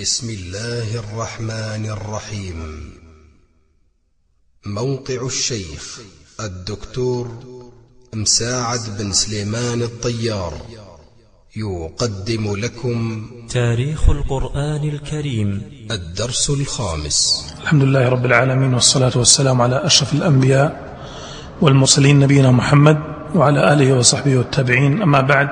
بسم الله الرحمن الرحيم. موقع الشيخ الدكتور مساعد بن سليمان الطيار. يقدم لكم تاريخ القرآن الكريم. الدرس الخامس. الحمد لله رب العالمين والصلاة والسلام على أشرف الأنبياء والمرسلين نبينا محمد وعلى آله وصحبه والتابعين. أما بعد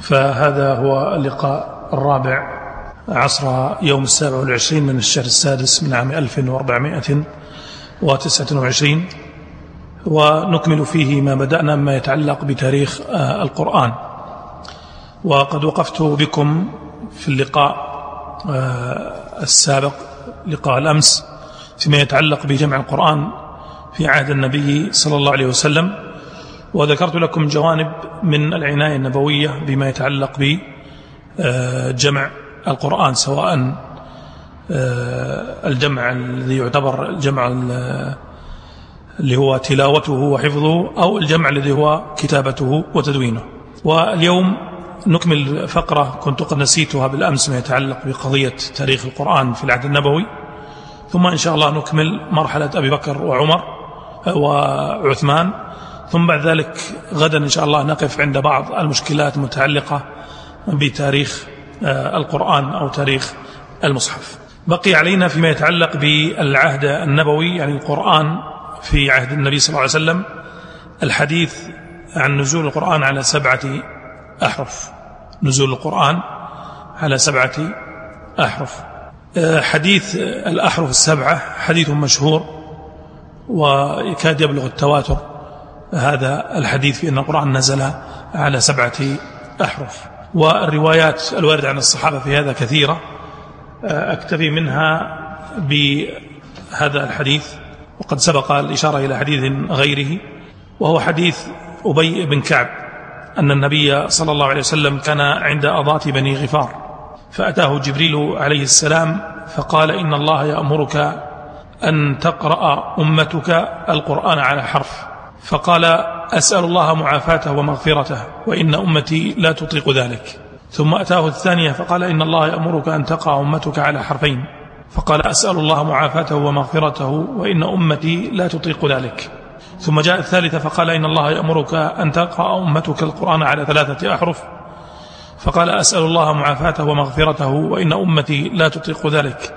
فهذا هو اللقاء الرابع عصر يوم السابع والعشرين من الشهر السادس من عام 1429 ونكمل فيه ما بدأنا مما يتعلق بتاريخ آه، القرآن. وقد وقفت بكم في اللقاء آه، السابق لقاء الأمس فيما يتعلق بجمع القرآن في عهد النبي صلى الله عليه وسلم. وذكرت لكم جوانب من العناية النبوية بما يتعلق بجمع آه، القرآن سواء آه، الجمع الذي يعتبر الجمع اللي هو تلاوته وحفظه أو الجمع الذي هو كتابته وتدوينه. واليوم نكمل فقرة كنت قد نسيتها بالأمس ما يتعلق بقضية تاريخ القرآن في العهد النبوي. ثم إن شاء الله نكمل مرحلة أبي بكر وعمر آه، وعثمان. ثم بعد ذلك غدا إن شاء الله نقف عند بعض المشكلات المتعلقة بتاريخ القرآن أو تاريخ المصحف. بقي علينا فيما يتعلق بالعهد النبوي يعني القرآن في عهد النبي صلى الله عليه وسلم. الحديث عن نزول القرآن على سبعة أحرف. نزول القرآن على سبعة أحرف. آه، حديث الأحرف السبعة حديث مشهور ويكاد يبلغ التواتر. هذا الحديث في أن القرآن نزل على سبعة أحرف. والروايات الواردة عن الصحابة في هذا كثيرة. آه، أكتفي منها بهذا الحديث. وقد سبق الإشارة إلى حديث غيره وهو حديث أبي بن كعب أن النبي صلى الله عليه وسلم كان عند أضاة بني غفار فأتاه جبريل عليه السلام فقال إن الله يأمرك أن تقرأ أمتك القرآن على حرف. فقال أسأل الله معافاته ومغفرته وإن أمتي لا تطيق ذلك. ثم أتاه الثانية فقال إن الله يأمرك أن تقع أمتك على حرفين. فقال أسأل الله معافاته ومغفرته وإن أمتي لا تطيق ذلك. ثم جاء الثالثة فقال إن الله يأمرك أن تقرأ أمتك القرآن على ثلاثة أحرف. فقال أسأل الله معافاته ومغفرته وإن أمتي لا تطيق ذلك.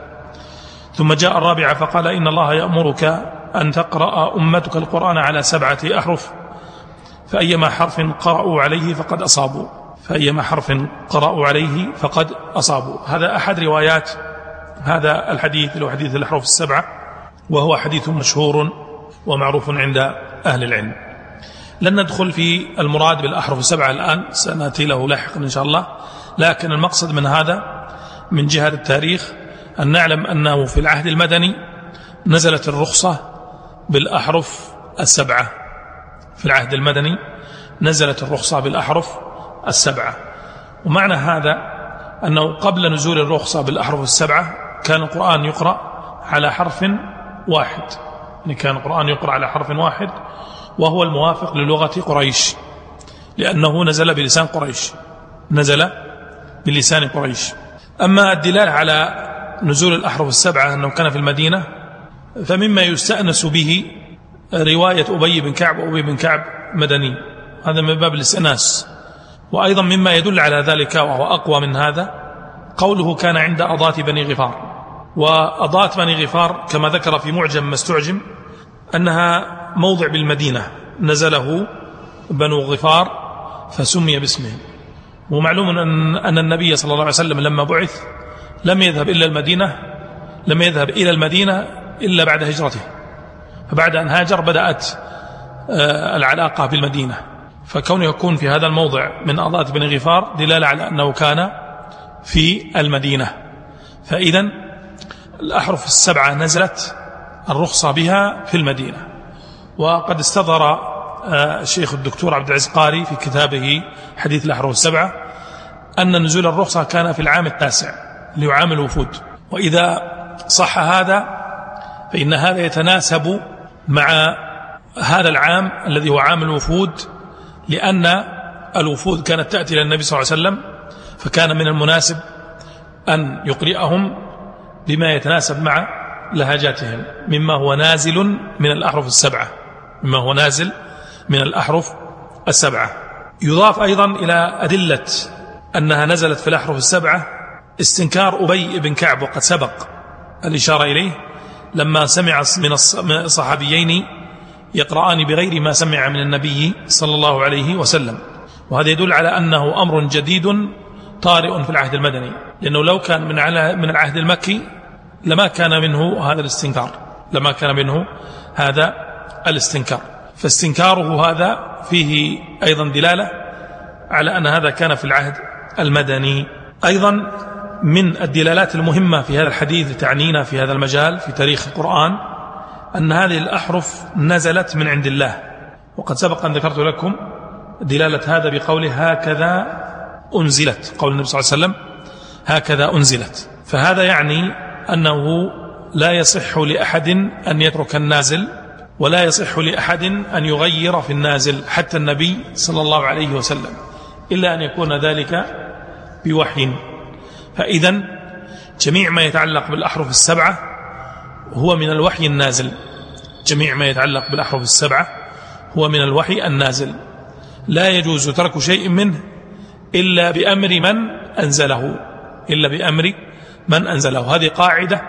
ثم جاء الرابعة فقال إن الله يأمرك أن تقرأ أمتك القرآن على سبعة أحرف فأيما حرف قرأوا عليه فقد أصابوا. فأيما حرف قرأوا عليه فقد أصابوا. هذا أحد روايات هذا الحديث له حديث الأحرف السبعة وهو حديث مشهور ومعروف عند أهل العلم. لن ندخل في المراد بالأحرف السبعة الآن سنأتي له لاحقا إن شاء الله. لكن المقصد من هذا من جهة التاريخ أن نعلم أنه في العهد المدني نزلت الرخصة بالأحرف السبعة. في العهد المدني نزلت الرخصة بالأحرف السبعة. ومعنى هذا أنه قبل نزول الرخصة بالأحرف السبعة كان القرآن يقرأ على حرف واحد. يعني كان القرآن يقرأ على حرف واحد وهو الموافق للغة قريش. لأنه نزل بلسان قريش. نزل بلسان قريش. أما الدلالة على نزول الأحرف السبعة أنه كان في المدينة فمما يستأنس به رواية أبي بن كعب وأبي بن كعب مدني. هذا من باب الاستئناس. وأيضا مما يدل على ذلك وهو أقوى من هذا قوله كان عند أضاة بني غفار. وأضاة بني غفار كما ذكر في معجم ما استعجم أنها موضع بالمدينة. نزله بنو غفار فسمي باسمه. ومعلوم أن, أن النبي صلى الله عليه وسلم لما بعث لم يذهب إلا المدينة لم يذهب إلى المدينة إلا بعد هجرته. فبعد أن هاجر بدأت آه، العلاقة بالمدينة. فكونه يكون في هذا الموضع من أضاءة بن غفار دلالة على أنه كان في المدينة. فإذا الأحرف السبعة نزلت الرخصة بها في المدينة. وقد استظهر آه، الشيخ الدكتور عبد العزيز قاري في كتابه حديث الأحرف السبعة أن نزول الرخصة كان في العام التاسع ليعامل الوفود. وإذا صح هذا فإن هذا يتناسب مع هذا العام الذي هو عام الوفود لأن الوفود كانت تأتي إلى النبي صلى الله عليه وسلم فكان من المناسب أن يقرئهم بما يتناسب مع لهجاتهم مما هو نازل من الأحرف السبعة مما هو نازل من الأحرف السبعة. يضاف أيضا إلى أدلة أنها نزلت في الأحرف السبعة استنكار أبي بن كعب وقد سبق الإشارة إليه لما سمع من الصحابيين يقرآن بغير ما سمع من النبي صلى الله عليه وسلم. وهذا يدل على أنه أمر جديد طارئ في العهد المدني. لأنه لو كان من من العهد المكي لما كان منه هذا الاستنكار. لما كان منه هذا الاستنكار. فاستنكاره هذا فيه أيضا دلالة على أن هذا كان في العهد المدني. أيضا من الدلالات المهمة في هذا الحديث تعنينا في هذا المجال في تاريخ القرآن أن هذه الأحرف نزلت من عند الله. وقد سبق أن ذكرت لكم دلالة هذا بقوله هكذا أنزلت قول النبي صلى الله عليه وسلم هكذا أنزلت. فهذا يعني أنه لا يصح لأحد أن يترك النازل ولا يصح لأحد أن يغير في النازل حتى النبي صلى الله عليه وسلم إلا أن يكون ذلك بوحي. فإذا جميع ما يتعلق بالأحرف السبعة هو من الوحي النازل. جميع ما يتعلق بالأحرف السبعة هو من الوحي النازل. لا يجوز ترك شيء منه إلا بأمر من أنزله إلا بأمر من أنزله. هذه قاعدة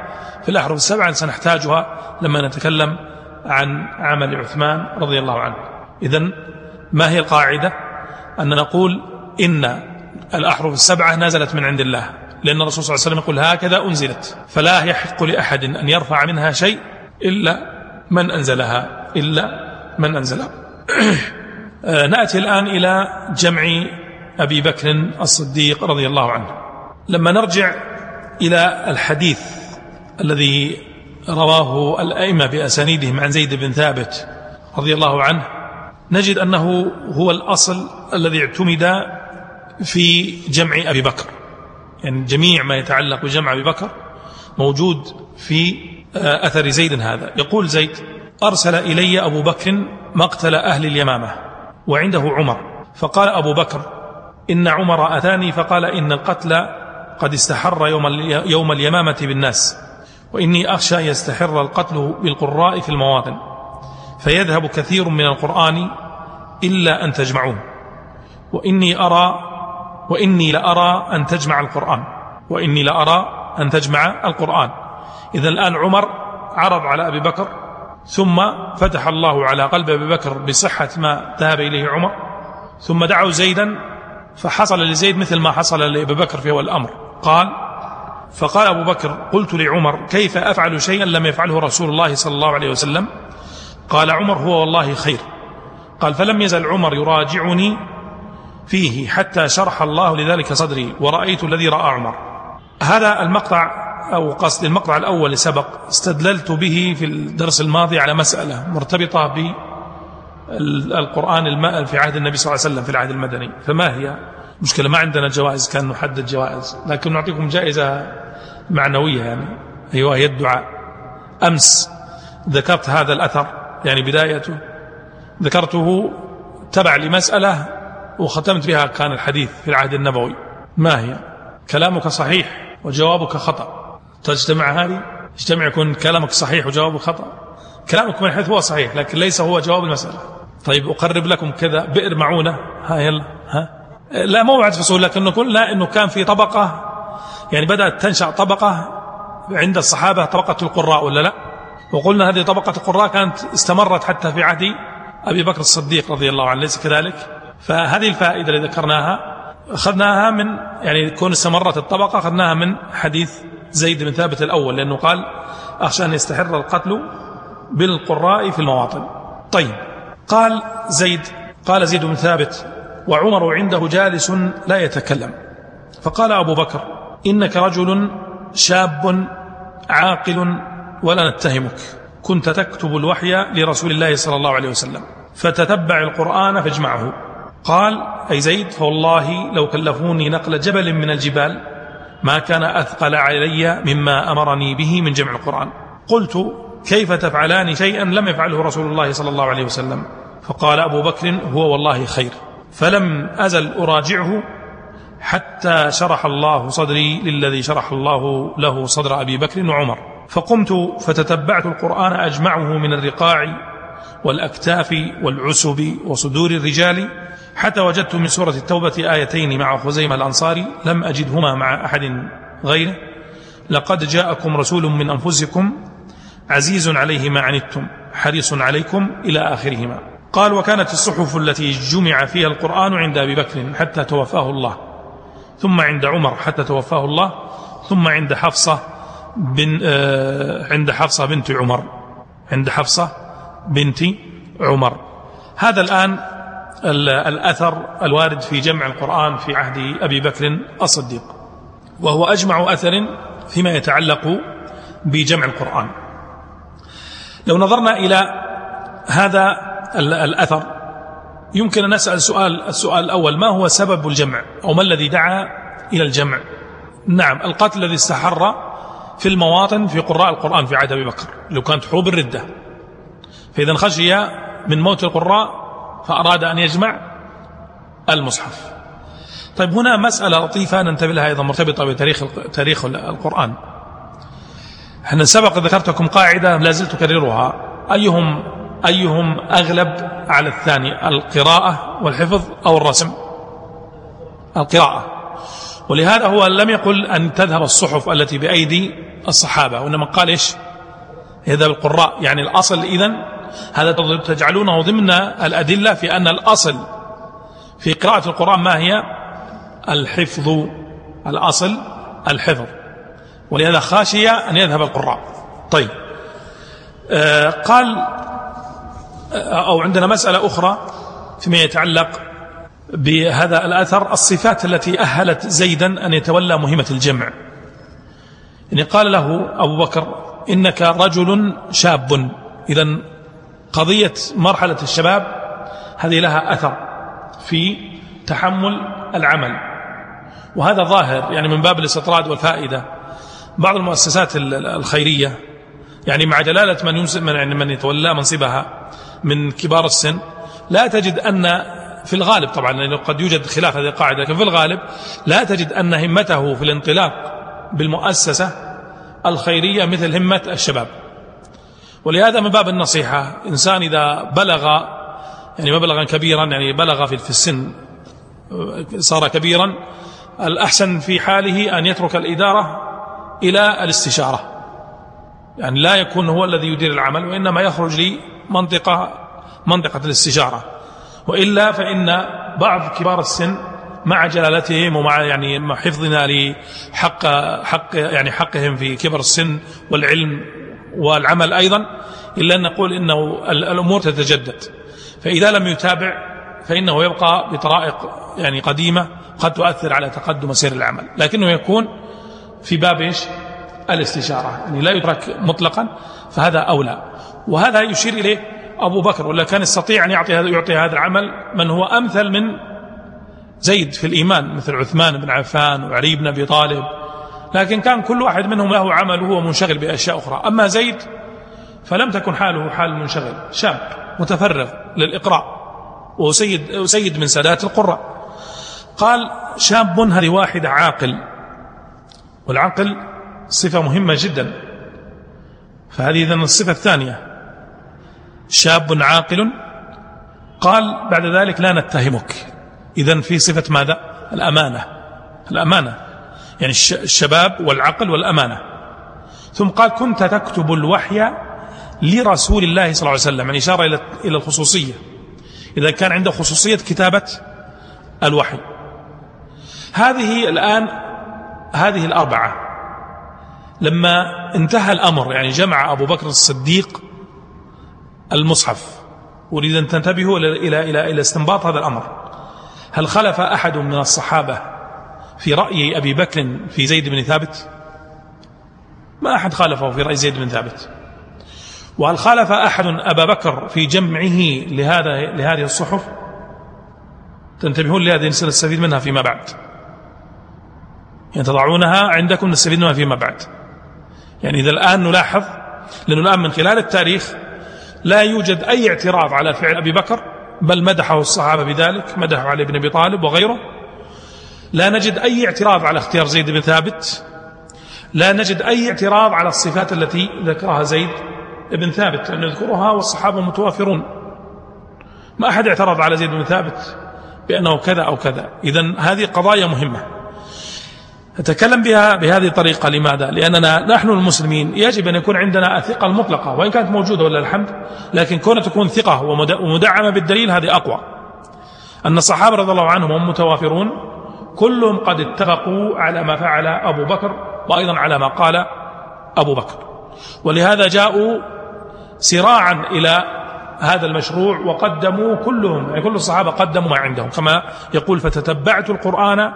في الأحرف السبعة سنحتاجها لما نتكلم عن عمل عثمان رضي الله عنه. إذا ما هي القاعدة؟ أن نقول إن الأحرف السبعة نزلت من عند الله. لأن الرسول صلى الله عليه وسلم يقول هكذا أنزلت فلا يحق لأحد أن يرفع منها شيء إلا من أنزلها إلا من أنزلها. آه، نأتي الآن إلى جمع أبي بكر الصديق رضي الله عنه. لما نرجع إلى الحديث الذي رواه الأئمة بأسانيدهم عن زيد بن ثابت رضي الله عنه نجد أنه هو الأصل الذي اعتمد في جمع أبي بكر. يعني جميع ما يتعلق بجمع أبي بكر موجود في آه، أثر زيد هذا. يقول زيد أرسل إلي أبو بكر مقتل أهل اليمامة وعنده عمر. فقال أبو بكر إن عمر أتاني فقال إن القتل قد استحر يوم, يوم اليمامة بالناس وإني أخشى يستحر القتل بالقراء في المواطن. فيذهب كثير من القرآن إلا أن تجمعوه وإني أرى وإني لأرى أن تجمع القرآن. وإني لأرى أن تجمع القرآن. إذا الآن عمر عرض على أبي بكر ثم فتح الله على قلب أبي بكر بصحة ما ذهب إليه عمر ثم دعوا زيدا فحصل لزيد مثل ما حصل لأبي بكر في أول الأمر. قال فقال أبو بكر قلت لعمر كيف أفعل شيئا لم يفعله رسول الله صلى الله عليه وسلم؟ قال عمر هو والله خير. قال فلم يزل عمر يراجعني فيه حتى شرح الله لذلك صدري ورأيت الذي رأى عمر. هذا المقطع أو قصد المقطع الأول اللي سبق استدللت به في الدرس الماضي على مسألة مرتبطة بالقرآن في عهد النبي صلى الله عليه وسلم في العهد المدني. فما هي؟ مشكلة ما عندنا جوائز كان نحدد جوائز. لكن نعطيكم جائزة معنوية يعني. أيوة هي الدعاء. أمس ذكرت هذا الأثر يعني بدايته. ذكرته تبع لمسألة وختمت بها كان الحديث في العهد النبوي. ما هي؟ كلامك صحيح وجوابك خطأ. تجتمع هذه؟ اجتمع يكون كلامك صحيح وجوابك خطأ. كلامك من حيث هو صحيح لكن ليس هو جواب المسألة. طيب أقرب لكم كذا بئر معونة. ها يلا. ها؟ لا مو بعد فصول لكن قلنا أنه كان في طبقة. يعني بدأت تنشأ طبقة عند الصحابة طبقة القراء ولا لا؟ وقلنا هذه طبقة القراء كانت استمرت حتى في عهد أبي بكر الصديق رضي الله عنه ليس كذلك؟ فهذه الفائدة اللي ذكرناها أخذناها من يعني كون استمرت الطبقة أخذناها من حديث زيد بن ثابت الأول لأنه قال أخشى أن يستحر القتل بالقراء في المواطن. طيب قال زيد قال زيد بن ثابت وعمر عنده جالس لا يتكلم. فقال أبو بكر إنك رجل شاب عاقل ولا نتهمك. كنت تكتب الوحي لرسول الله صلى الله عليه وسلم. فتتبع القرآن فاجمعه. قال أي زيد فوالله لو كلفوني نقل جبل من الجبال ما كان أثقل علي مما أمرني به من جمع القرآن. قلت كيف تفعلان شيئا لم يفعله رسول الله صلى الله عليه وسلم؟ فقال أبو بكر هو والله خير. فلم أزل أراجعه حتى شرح الله صدري للذي شرح الله له صدر أبي بكر وعمر. فقمت فتتبعت القرآن أجمعه من الرقاع والأكتاف والعسب وصدور الرجال حتى وجدت من سورة التوبة آيتين مع خزيمة الأنصاري لم أجدهما مع أحد غيره. لقد جاءكم رسول من أنفسكم عزيز عليه ما عنتم حريص عليكم إلى آخرهما. قال وكانت الصحف التي جمع فيها القرآن عند أبي بكر حتى توفاه الله ثم عند عمر حتى توفاه الله ثم عند حفصة بن آه عند حفصة بنت عمر عند حفصة بنت عمر. هذا الآن الأثر الوارد في جمع القرآن في عهد أبي بكر الصديق وهو أجمع أثر فيما يتعلق بجمع القرآن. لو نظرنا إلى هذا الأثر يمكن أن نسأل سؤال السؤال الأول ما هو سبب الجمع؟ أو ما الذي دعا إلى الجمع؟ نعم القتل الذي استحر في المواطن في قراء القرآن في عهد أبي بكر لو كانت حروب الردة. فإذا خشي من موت القراء فأراد أن يجمع المصحف. طيب هنا مسألة لطيفة ننتبه لها أيضا مرتبطة بتاريخ تاريخ القرآن. إحنا سبق ذكرتكم قاعدة لا زلت أكررها. أيهم أيهم أغلب على الثاني القراءة والحفظ أو الرسم؟ القراءة. ولهذا هو لم يقل أن تذهب الصحف التي بأيدي الصحابة وإنما قال إيش؟ يذهب القراء. يعني الأصل إذن هذا تجعلونه ضمن الأدلة في أن الأصل في قراءة القرآن ما هي؟ الحفظ الأصل الحفظ. ولهذا خاشية أن يذهب القراء. طيب. آه قال آه أو عندنا مسألة أخرى فيما يتعلق بهذا الأثر الصفات التي أهلت زيدا أن يتولى مهمة الجمع. يعني قال له أبو بكر إنك رجل شاب. إذا قضية مرحلة الشباب هذه لها أثر في تحمل العمل. وهذا ظاهر يعني من باب الاستطراد والفائدة. بعض المؤسسات الخيرية يعني مع جلالة من من يعني من يتولى منصبها من كبار السن لا تجد أن في الغالب طبعا لأنه قد يوجد خلاف هذه القاعدة لكن في الغالب لا تجد أن همته في الانطلاق بالمؤسسة الخيرية مثل همة الشباب. ولهذا من باب النصيحة إنسان إذا بلغ يعني مبلغا كبيرا يعني بلغ في السن صار كبيرا الأحسن في حاله أن يترك الإدارة إلى الاستشارة. يعني لا يكون هو الذي يدير العمل وإنما يخرج لمنطقة منطقة الاستشارة. وإلا فإن بعض كبار السن مع جلالتهم ومع يعني حفظنا لحق حق يعني حقهم في كبر السن والعلم والعمل أيضا إلا أن نقول إنه الأمور تتجدد. فإذا لم يتابع فإنه يبقى بطرائق يعني قديمة قد تؤثر على تقدم سير العمل. لكنه يكون في باب إيش؟ الاستشارة. يعني لا يترك مطلقا فهذا أولى. وهذا يشير إليه أبو بكر ولا كان يستطيع أن يعطي هذا يعطي هذا العمل من هو أمثل من زيد في الإيمان مثل عثمان بن عفان وعلي بن أبي طالب. لكن كان كل واحد منهم له عمل وهو منشغل بأشياء أخرى. أما زيد فلم تكن حاله حال المنشغل شاب متفرغ للإقراء. وسيد سيد من سادات القراء. قال شاب هذه واحدة عاقل. والعقل صفة مهمة جدا. فهذه إذن الصفة الثانية. شاب عاقل. قال بعد ذلك لا نتهمك. إذن في صفة ماذا؟ الأمانة. الأمانة. يعني الشباب والعقل والأمانة. ثم قال كنت تكتب الوحي لرسول الله صلى الله عليه وسلم يعني إشارة إلى الخصوصية. إذا كان عنده خصوصية كتابة الوحي. هذه الآن هذه الأربعة. لما انتهى الأمر يعني جمع أبو بكر الصديق المصحف. أريد أن تنتبهوا إلى إلى إلى, إلى استنباط هذا الأمر. هل خلف أحد من الصحابة في رأي أبي بكر في زيد بن ثابت؟ ما أحد خالفه في رأي زيد بن ثابت. وهل خالف أحد أبا بكر في جمعه لهذا لهذه الصحف؟ تنتبهون لهذه نستفيد منها فيما بعد. يعني تضعونها عندكم نستفيد منها فيما بعد. يعني إذا الآن نلاحظ لأنه الآن من خلال التاريخ لا يوجد أي اعتراض على فعل أبي بكر بل مدحه الصحابة بذلك مدحه علي بن أبي طالب وغيره. لا نجد أي اعتراض على اختيار زيد بن ثابت. لا نجد أي اعتراض على الصفات التي ذكرها زيد بن ثابت لأنه يذكرها والصحابة متوافرون. ما أحد اعترض على زيد بن ثابت بأنه كذا أو كذا. إذا هذه قضايا مهمة. أتكلم بها بهذه الطريقة لماذا؟ لأننا نحن المسلمين يجب أن يكون عندنا الثقة المطلقة وإن كانت موجودة ولا الحمد لكن كون تكون ثقة ومدعمة بالدليل هذه أقوى. أن الصحابة رضي الله عنهم هم متوافرون كلهم قد اتفقوا على ما فعل أبو بكر وأيضا على ما قال أبو بكر. ولهذا جاءوا سراعا إلى هذا المشروع وقدموا كلهم يعني كل الصحابة قدموا ما عندهم. كما يقول فتتبعت القرآن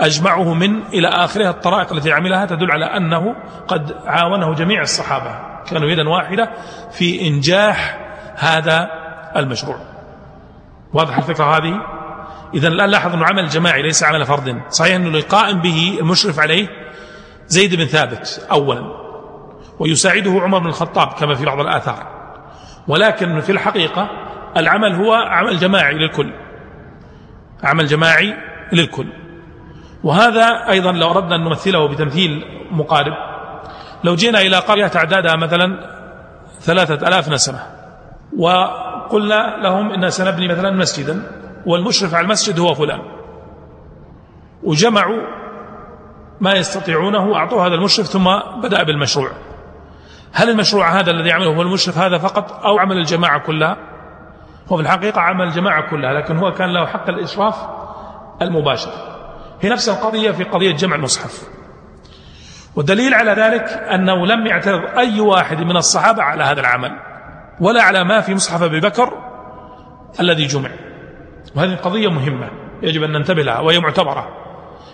أجمعه من إلى آخرها. الطرائق التي عملها تدل على أنه قد عاونه جميع الصحابة. كانوا يدا واحدة في إنجاح هذا المشروع. واضح الفكرة هذه؟ إذا الآن لاحظ أنه عمل جماعي ليس عمل فرد. صحيح أنه القائم به المشرف عليه زيد بن ثابت أولا ويساعده عمر بن الخطاب كما في بعض الآثار. ولكن في الحقيقة العمل هو عمل جماعي للكل. عمل جماعي للكل. وهذا أيضا لو أردنا أن نمثله بتمثيل مقارب. لو جينا إلى قرية تعدادها مثلا ثلاثة ألاف نسمة وقلنا لهم إن سنبني مثلا مسجدا. والمشرف على المسجد هو فلان. وجمعوا ما يستطيعونه أعطوه هذا المشرف ثم بدأ بالمشروع. هل المشروع هذا الذي عمله هو المشرف هذا فقط أو عمل الجماعة كلها؟ هو في الحقيقة عمل الجماعة كلها لكن هو كان له حق الإشراف المباشر. هي نفس القضية في قضية جمع المصحف. والدليل على ذلك أنه لم يعترض أي واحد من الصحابة على هذا العمل ولا على ما في مصحف أبي بكر الذي جمع. وهذه قضية مهمة يجب أن ننتبه لها وهي معتبرة.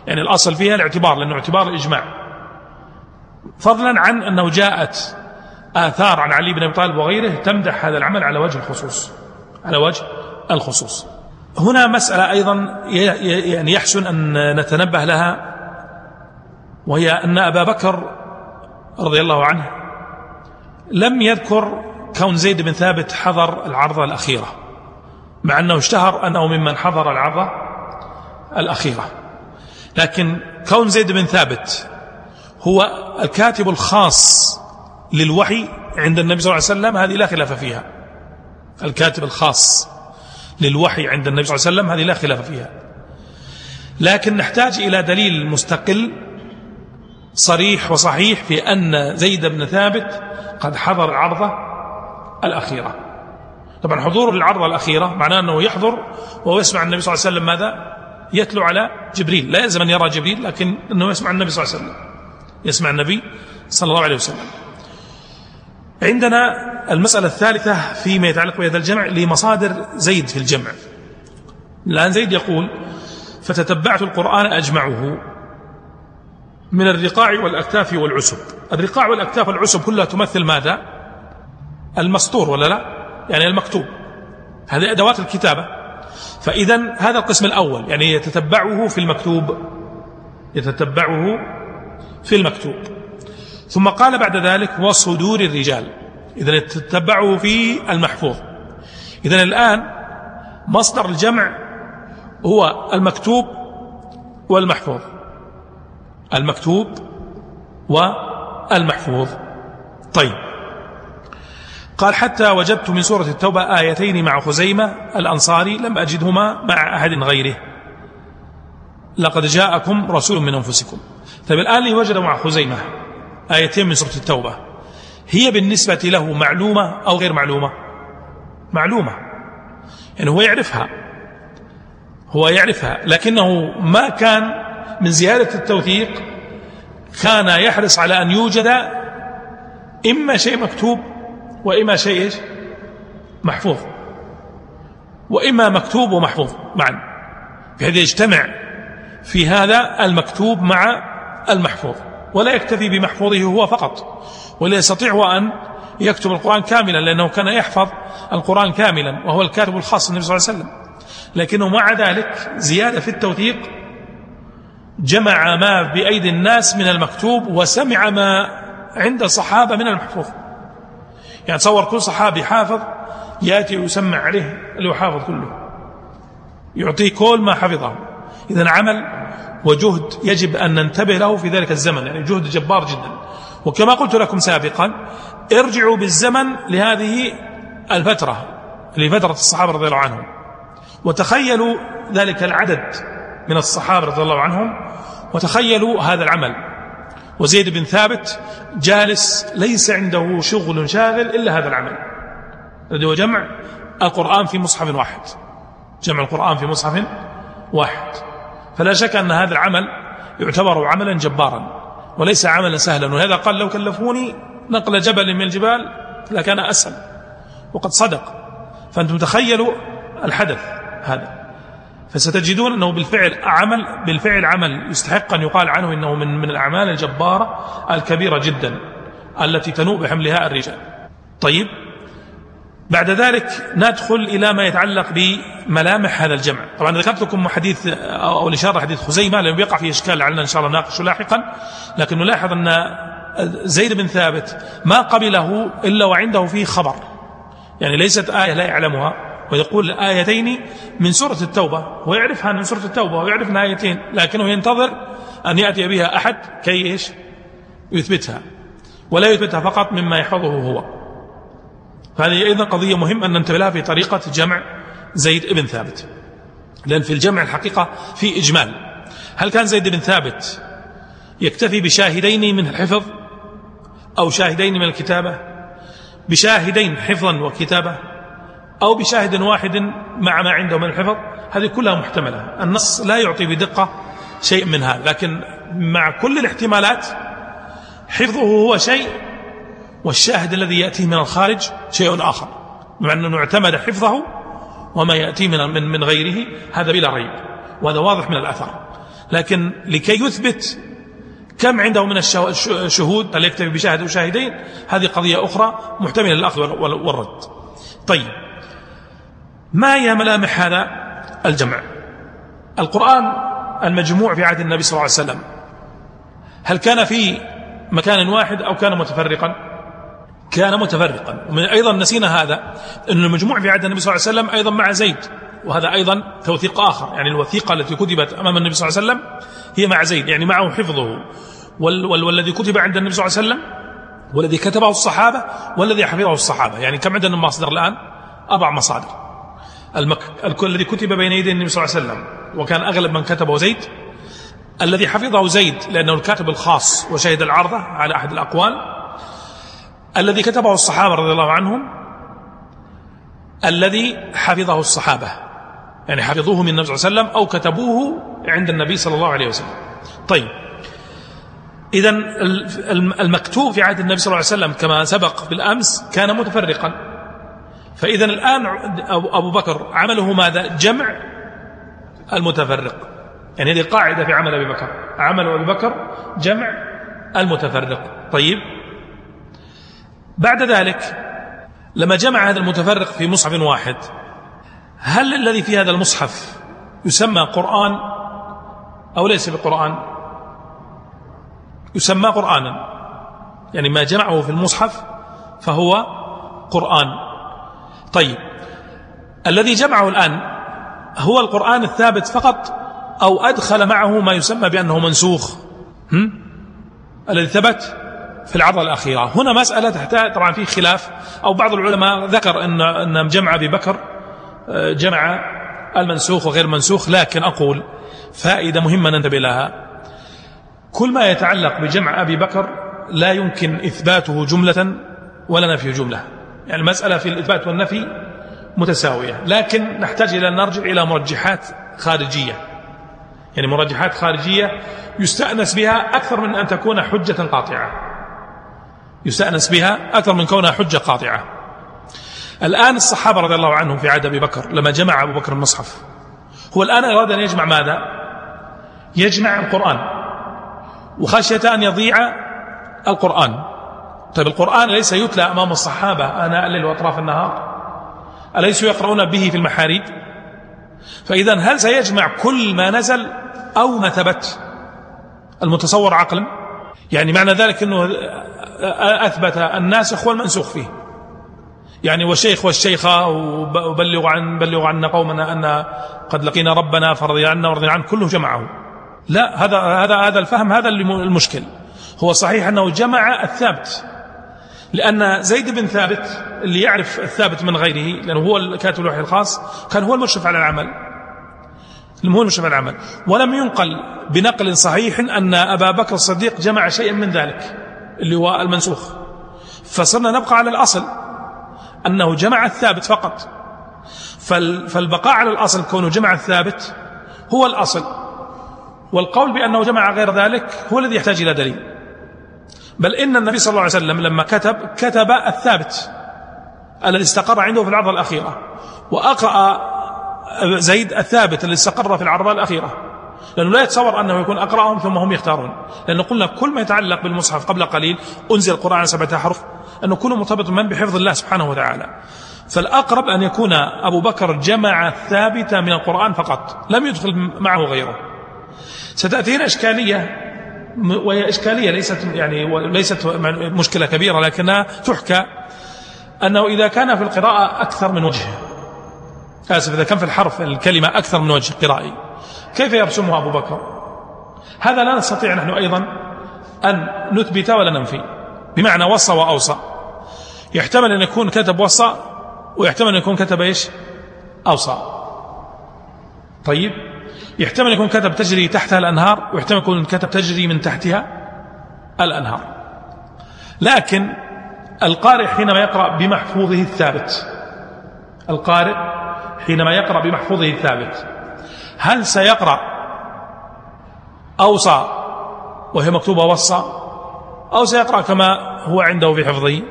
يعني الأصل فيها الاعتبار لأنه اعتبار الإجماع. فضلا عن أنه جاءت آثار عن علي بن أبي طالب وغيره تمدح هذا العمل على وجه الخصوص على وجه الخصوص. هنا مسألة أيضا يعني يحسن أن نتنبه لها وهي أن أبا بكر رضي الله عنه لم يذكر كون زيد بن ثابت حضر العرضة الأخيرة. مع أنه اشتهر أنه ممن حضر العرضة الأخيرة. لكن كون زيد بن ثابت هو الكاتب الخاص للوحي عند النبي صلى الله عليه وسلم هذه لا خلاف فيها. الكاتب الخاص للوحي عند النبي صلى الله عليه وسلم هذه لا خلاف فيها. لكن نحتاج إلى دليل مستقل صريح وصحيح في أن زيد بن ثابت قد حضر العرضة الأخيرة. طبعا حضور العرضة الأخيرة معناه أنه يحضر وهو يسمع النبي صلى الله عليه وسلم ماذا؟ يتلو على جبريل. لا يلزم أن يرى جبريل لكن أنه يسمع النبي صلى الله عليه وسلم. يسمع النبي صلى الله عليه وسلم. عندنا المسألة الثالثة فيما يتعلق بهذا الجمع لمصادر زيد في الجمع. الآن زيد يقول فتتبعت القرآن أجمعه من الرقاع والأكتاف والعسب. الرقاع والأكتاف والعسب كلها تمثل ماذا؟ المسطور ولا لا؟ يعني المكتوب. هذه أدوات الكتابة. فإذا هذا القسم الأول يعني يتتبعه في المكتوب يتتبعه في المكتوب. ثم قال بعد ذلك وصدور الرجال. إذا يتتبعه في المحفوظ. إذا الآن مصدر الجمع هو المكتوب والمحفوظ. المكتوب والمحفوظ. طيب. قال حتى وجدت من سورة التوبة آيتين مع خزيمة الأنصاري لم أجدهما مع أحد غيره. لقد جاءكم رسول من أنفسكم. طيب الآن اللي وجد مع خزيمة آيتين من سورة التوبة هي بالنسبة له معلومة أو غير معلومة؟ معلومة. يعني هو يعرفها. هو يعرفها. لكنه ما كان من زيادة التوثيق كان يحرص على أن يوجد إما شيء مكتوب وإما شيء محفوظ. وإما مكتوب ومحفوظ معا. بحيث يجتمع في هذا المكتوب مع المحفوظ. ولا يكتفي بمحفوظه هو فقط. ولا يستطيع أن يكتب القرآن كاملا لأنه كان يحفظ القرآن كاملا وهو الكاتب الخاص النبي صلى الله عليه وسلم. لكنه مع ذلك زيادة في التوثيق جمع ما بأيدي الناس من المكتوب وسمع ما عند الصحابة من المحفوظ. يعني تصور كل صحابي حافظ يأتي ويسمع عليه اللي هو حافظ كله. يعطيه كل ما حفظه. إذا عمل وجهد يجب أن ننتبه له في ذلك الزمن يعني جهد جبار جدا. وكما قلت لكم سابقا ارجعوا بالزمن لهذه الفترة لفترة الصحابة رضي الله عنهم. وتخيلوا ذلك العدد من الصحابة رضي الله عنهم وتخيلوا هذا العمل. وزيد بن ثابت جالس ليس عنده شغل شاغل إلا هذا العمل. الذي هو جمع القرآن في مصحف واحد. جمع القرآن في مصحف واحد. فلا شك أن هذا العمل يعتبر عملا جبارا وليس عملا سهلا. وهذا قال لو كلفوني نقل جبل من الجبال لكان أسهل. وقد صدق. فأنتم تخيلوا الحدث هذا. فستجدون أنه بالفعل عمل بالفعل عمل يستحق أن يقال عنه إنه من من الأعمال الجبارة الكبيرة جدا التي تنوء بحملها الرجال. طيب بعد ذلك ندخل إلى ما يتعلق بملامح هذا الجمع. طبعا ذكرت لكم حديث أو الإشارة حديث خزيمة لأنه يقع فيه إشكال لعلنا إن شاء الله نناقشه لاحقا لكن نلاحظ أن زيد بن ثابت ما قبله إلا وعنده فيه خبر. يعني ليست آية لا يعلمها. ويقول آيتين من سورة التوبة ويعرفها من سورة التوبة ويعرف آيتين لكنه ينتظر أن يأتي بها أحد كي إيش؟ يثبتها. ولا يثبتها فقط مما يحفظه هو. فهذه أيضا قضية مهمة أن ننتبه لها في طريقة جمع زيد بن ثابت. لأن في الجمع الحقيقة في إجمال. هل كان زيد بن ثابت يكتفي بشاهدين من الحفظ أو شاهدين من الكتابة؟ بشاهدين حفظا وكتابة؟ أو بشاهد واحد مع ما عنده من الحفظ هذه كلها محتملة. النص لا يعطي بدقة شيء من هذا لكن مع كل الاحتمالات حفظه هو شيء والشاهد الذي يأتيه من الخارج شيء آخر. مع أنه اعتمد حفظه وما يأتيه من, من, من غيره هذا بلا ريب وهذا واضح من الأثر. لكن لكي يثبت كم عنده من الشهود هل يكتفي بشاهد وشاهدين هذه قضية أخرى محتملة للأخذ والرد. طيب ما هي ملامح هذا الجمع؟ القرآن المجموع في عهد النبي صلى الله عليه وسلم. هل كان في مكان واحد أو كان متفرقا؟ كان متفرقا. ومن أيضا نسينا هذا أن المجموع في عهد النبي صلى الله عليه وسلم أيضا مع زيد. وهذا أيضا توثيق آخر. يعني الوثيقة التي كتبت أمام النبي صلى الله عليه وسلم هي مع زيد. يعني معه حفظه. وال وال والذي كتب عند النبي صلى الله عليه وسلم والذي كتبه الصحابة والذي حفظه الصحابة. يعني كم عندنا مصدر الآن؟ أربع مصادر. المك... الذي كتب بين يدي النبي صلى الله عليه وسلم وكان أغلب من كتبه زيد الذي حفظه زيد لأنه الكاتب الخاص وشهد العرضة على أحد الأقوال الذي كتبه الصحابة رضي الله عنهم الذي حفظه الصحابة يعني حفظوه من النبي صلى الله عليه وسلم أو كتبوه عند النبي صلى الله عليه وسلم. طيب. إذا المكتوب في عهد النبي صلى الله عليه وسلم كما سبق بالأمس كان متفرقا. فإذا الآن أبو بكر عمله ماذا؟ جمع المتفرق. يعني هذه قاعدة في عمل أبي بكر. عمل أبي بكر جمع المتفرق. طيب. بعد ذلك لما جمع هذا المتفرق في مصحف واحد هل الذي في هذا المصحف يسمى قرآن أو ليس بقرآن؟ يسمى قرآنا. يعني ما جمعه في المصحف فهو قرآن. طيب الذي جمعه الآن هو القرآن الثابت فقط أو أدخل معه ما يسمى بأنه منسوخ؟ هم؟ الذي ثبت في العضلة الأخيرة. هنا مسألة تحتاج طبعا في خلاف أو بعض العلماء ذكر أن, أن جمع أبي بكر آه، جمع المنسوخ وغير منسوخ لكن أقول فائدة مهمة ننتبه لها. كل ما يتعلق بجمع أبي بكر لا يمكن إثباته جملة ولا نفي جملة. يعني المسألة في الإثبات والنفي متساوية. لكن نحتاج إلى أن نرجع إلى مرجحات خارجية. يعني مرجحات خارجية يستأنس بها أكثر من أن تكون حجة قاطعة. يستأنس بها أكثر من كونها حجة قاطعة. الآن الصحابة رضي الله عنهم في عهد أبي بكر لما جمع أبو بكر المصحف هو الآن أراد أن يجمع ماذا؟ يجمع القرآن. وخشية أن يضيع القرآن. طيب القرآن ليس يتلى أمام الصحابة آناء الليل وأطراف النهار. أليسوا يقرؤون به في المحاريب؟ فإذا هل سيجمع كل ما نزل أو ما ثبت؟ المتصور عقلا؟ يعني معنى ذلك أنه أثبت الناسخ والمنسوخ فيه. يعني والشيخ والشيخة وبلغوا عن بلغوا عنا قومنا أن قد لقينا ربنا فرضي عنا ورضي عنه كله جمعه. لا هذا هذا هذا الفهم هذا المشكل. هو صحيح أنه جمع الثابت لأن زيد بن ثابت اللي يعرف الثابت من غيره لأنه هو كاتب الوحي الخاص كان هو المشرف على العمل. هو المشرف على العمل. ولم ينقل بنقل صحيح أن أبا بكر الصديق جمع شيئا من ذلك اللي هو المنسوخ. فصرنا نبقى على الأصل أنه جمع الثابت فقط. فالبقاء على الأصل كونه جمع الثابت هو الأصل. والقول بأنه جمع غير ذلك هو الذي يحتاج إلى دليل. بل إن النبي صلى الله عليه وسلم لما كتب كتب الثابت الذي استقر عنده في العرضة الأخيرة وأقرأ زيد الثابت الذي استقر في العرضة الأخيرة. لأنه لا يتصور أنه يكون أقرأهم ثم هم يختارون. لأنه قلنا كل ما يتعلق بالمصحف قبل قليل أنزل القرآن على سبعة أحرف أنه كله مرتبط من؟ بحفظ الله سبحانه وتعالى. فالأقرب أن يكون أبو بكر جمع الثابت من القرآن فقط لم يدخل معه غيره. ستأتينا إشكالية وهي إشكالية ليست يعني ليست مشكلة كبيرة لكنها تحكى أنه إذا كان في القراءة أكثر من وجه. آسف إذا كان في الحرف الكلمة أكثر من وجه قرائي. كيف يرسمها أبو بكر؟ هذا لا نستطيع نحن أيضا أن نثبت ولا ننفي. بمعنى وصى وأوصى. يحتمل أن يكون كتب وصى ويحتمل أن يكون كتب إيش؟ أوصى. طيب؟ يحتمل يكون كتب تجري تحتها الأنهار ويحتمل يكون كتب تجري من تحتها الأنهار. لكن القارئ حينما يقرأ بمحفوظه الثابت القارئ حينما يقرأ بمحفوظه الثابت هل سيقرأ أوصى وهي مكتوبة وصى أو سيقرأ كما هو عنده في حفظه؟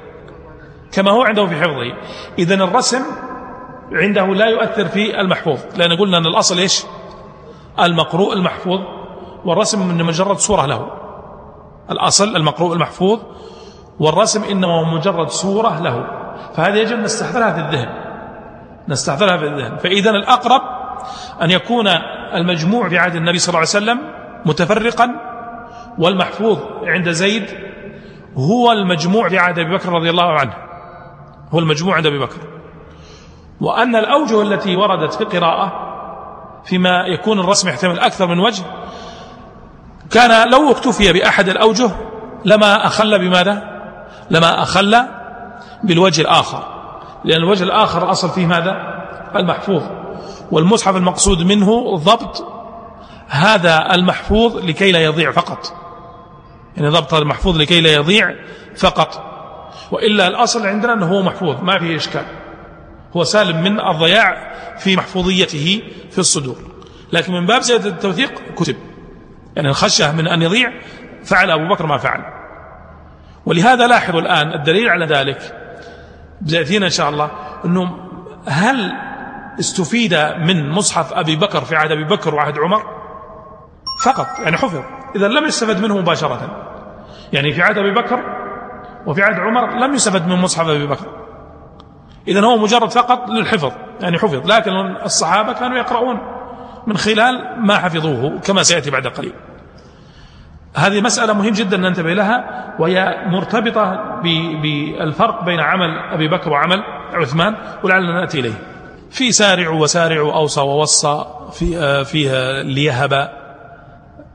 كما هو عنده في حفظه. إذن الرسم عنده لا يؤثر في المحفوظ لأن قلنا أن الأصل إيش؟ المقروء المحفوظ والرسم من مجرد صورة له. الأصل المقروء المحفوظ والرسم إنما هو مجرد صورة له. فهذا يجب نستحضرها في الذهن. نستحضرها في الذهن. فإذا الأقرب أن يكون المجموع في عهد النبي صلى الله عليه وسلم متفرقا والمحفوظ عند زيد هو المجموع في عهد أبي بكر رضي الله عنه. هو المجموع عند أبي بكر. وأن الأوجه التي وردت في القراءة فيما يكون الرسم يحتمل أكثر من وجه. كان لو اكتفي بأحد الأوجه لما أخل بماذا؟ لما أخل بالوجه الآخر. لأن الوجه الآخر أصل فيه ماذا؟ المحفوظ. والمصحف المقصود منه ضبط هذا المحفوظ لكي لا يضيع فقط. يعني ضبط المحفوظ لكي لا يضيع فقط. وإلا الأصل عندنا أنه هو محفوظ ما فيه إشكال. هو سالم من الضياع في محفوظيته في الصدور. لكن من باب زيادة التوثيق كتب. يعني الخشية من أن يضيع فعل أبو بكر ما فعل. ولهذا لاحظوا الآن الدليل على ذلك. بزيتين إن شاء الله أنه هل استفيد من مصحف أبي بكر في عهد أبي بكر وعهد عمر؟ فقط. يعني حفظ. إذا لم يستفد منه مباشرة. يعني في عهد أبي بكر وفي عهد عمر لم يستفد من مصحف أبي بكر. إذا هو مجرد فقط للحفظ يعني حفظ. لكن الصحابة كانوا يقرؤون من خلال ما حفظوه كما سيأتي بعد قليل. هذه مسألة مهم جدا ننتبه لها وهي مرتبطة بالفرق بين عمل أبي بكر وعمل عثمان ولعلنا نأتي إليه. في سارع وسارع أوصى ووصى في فيها ليهب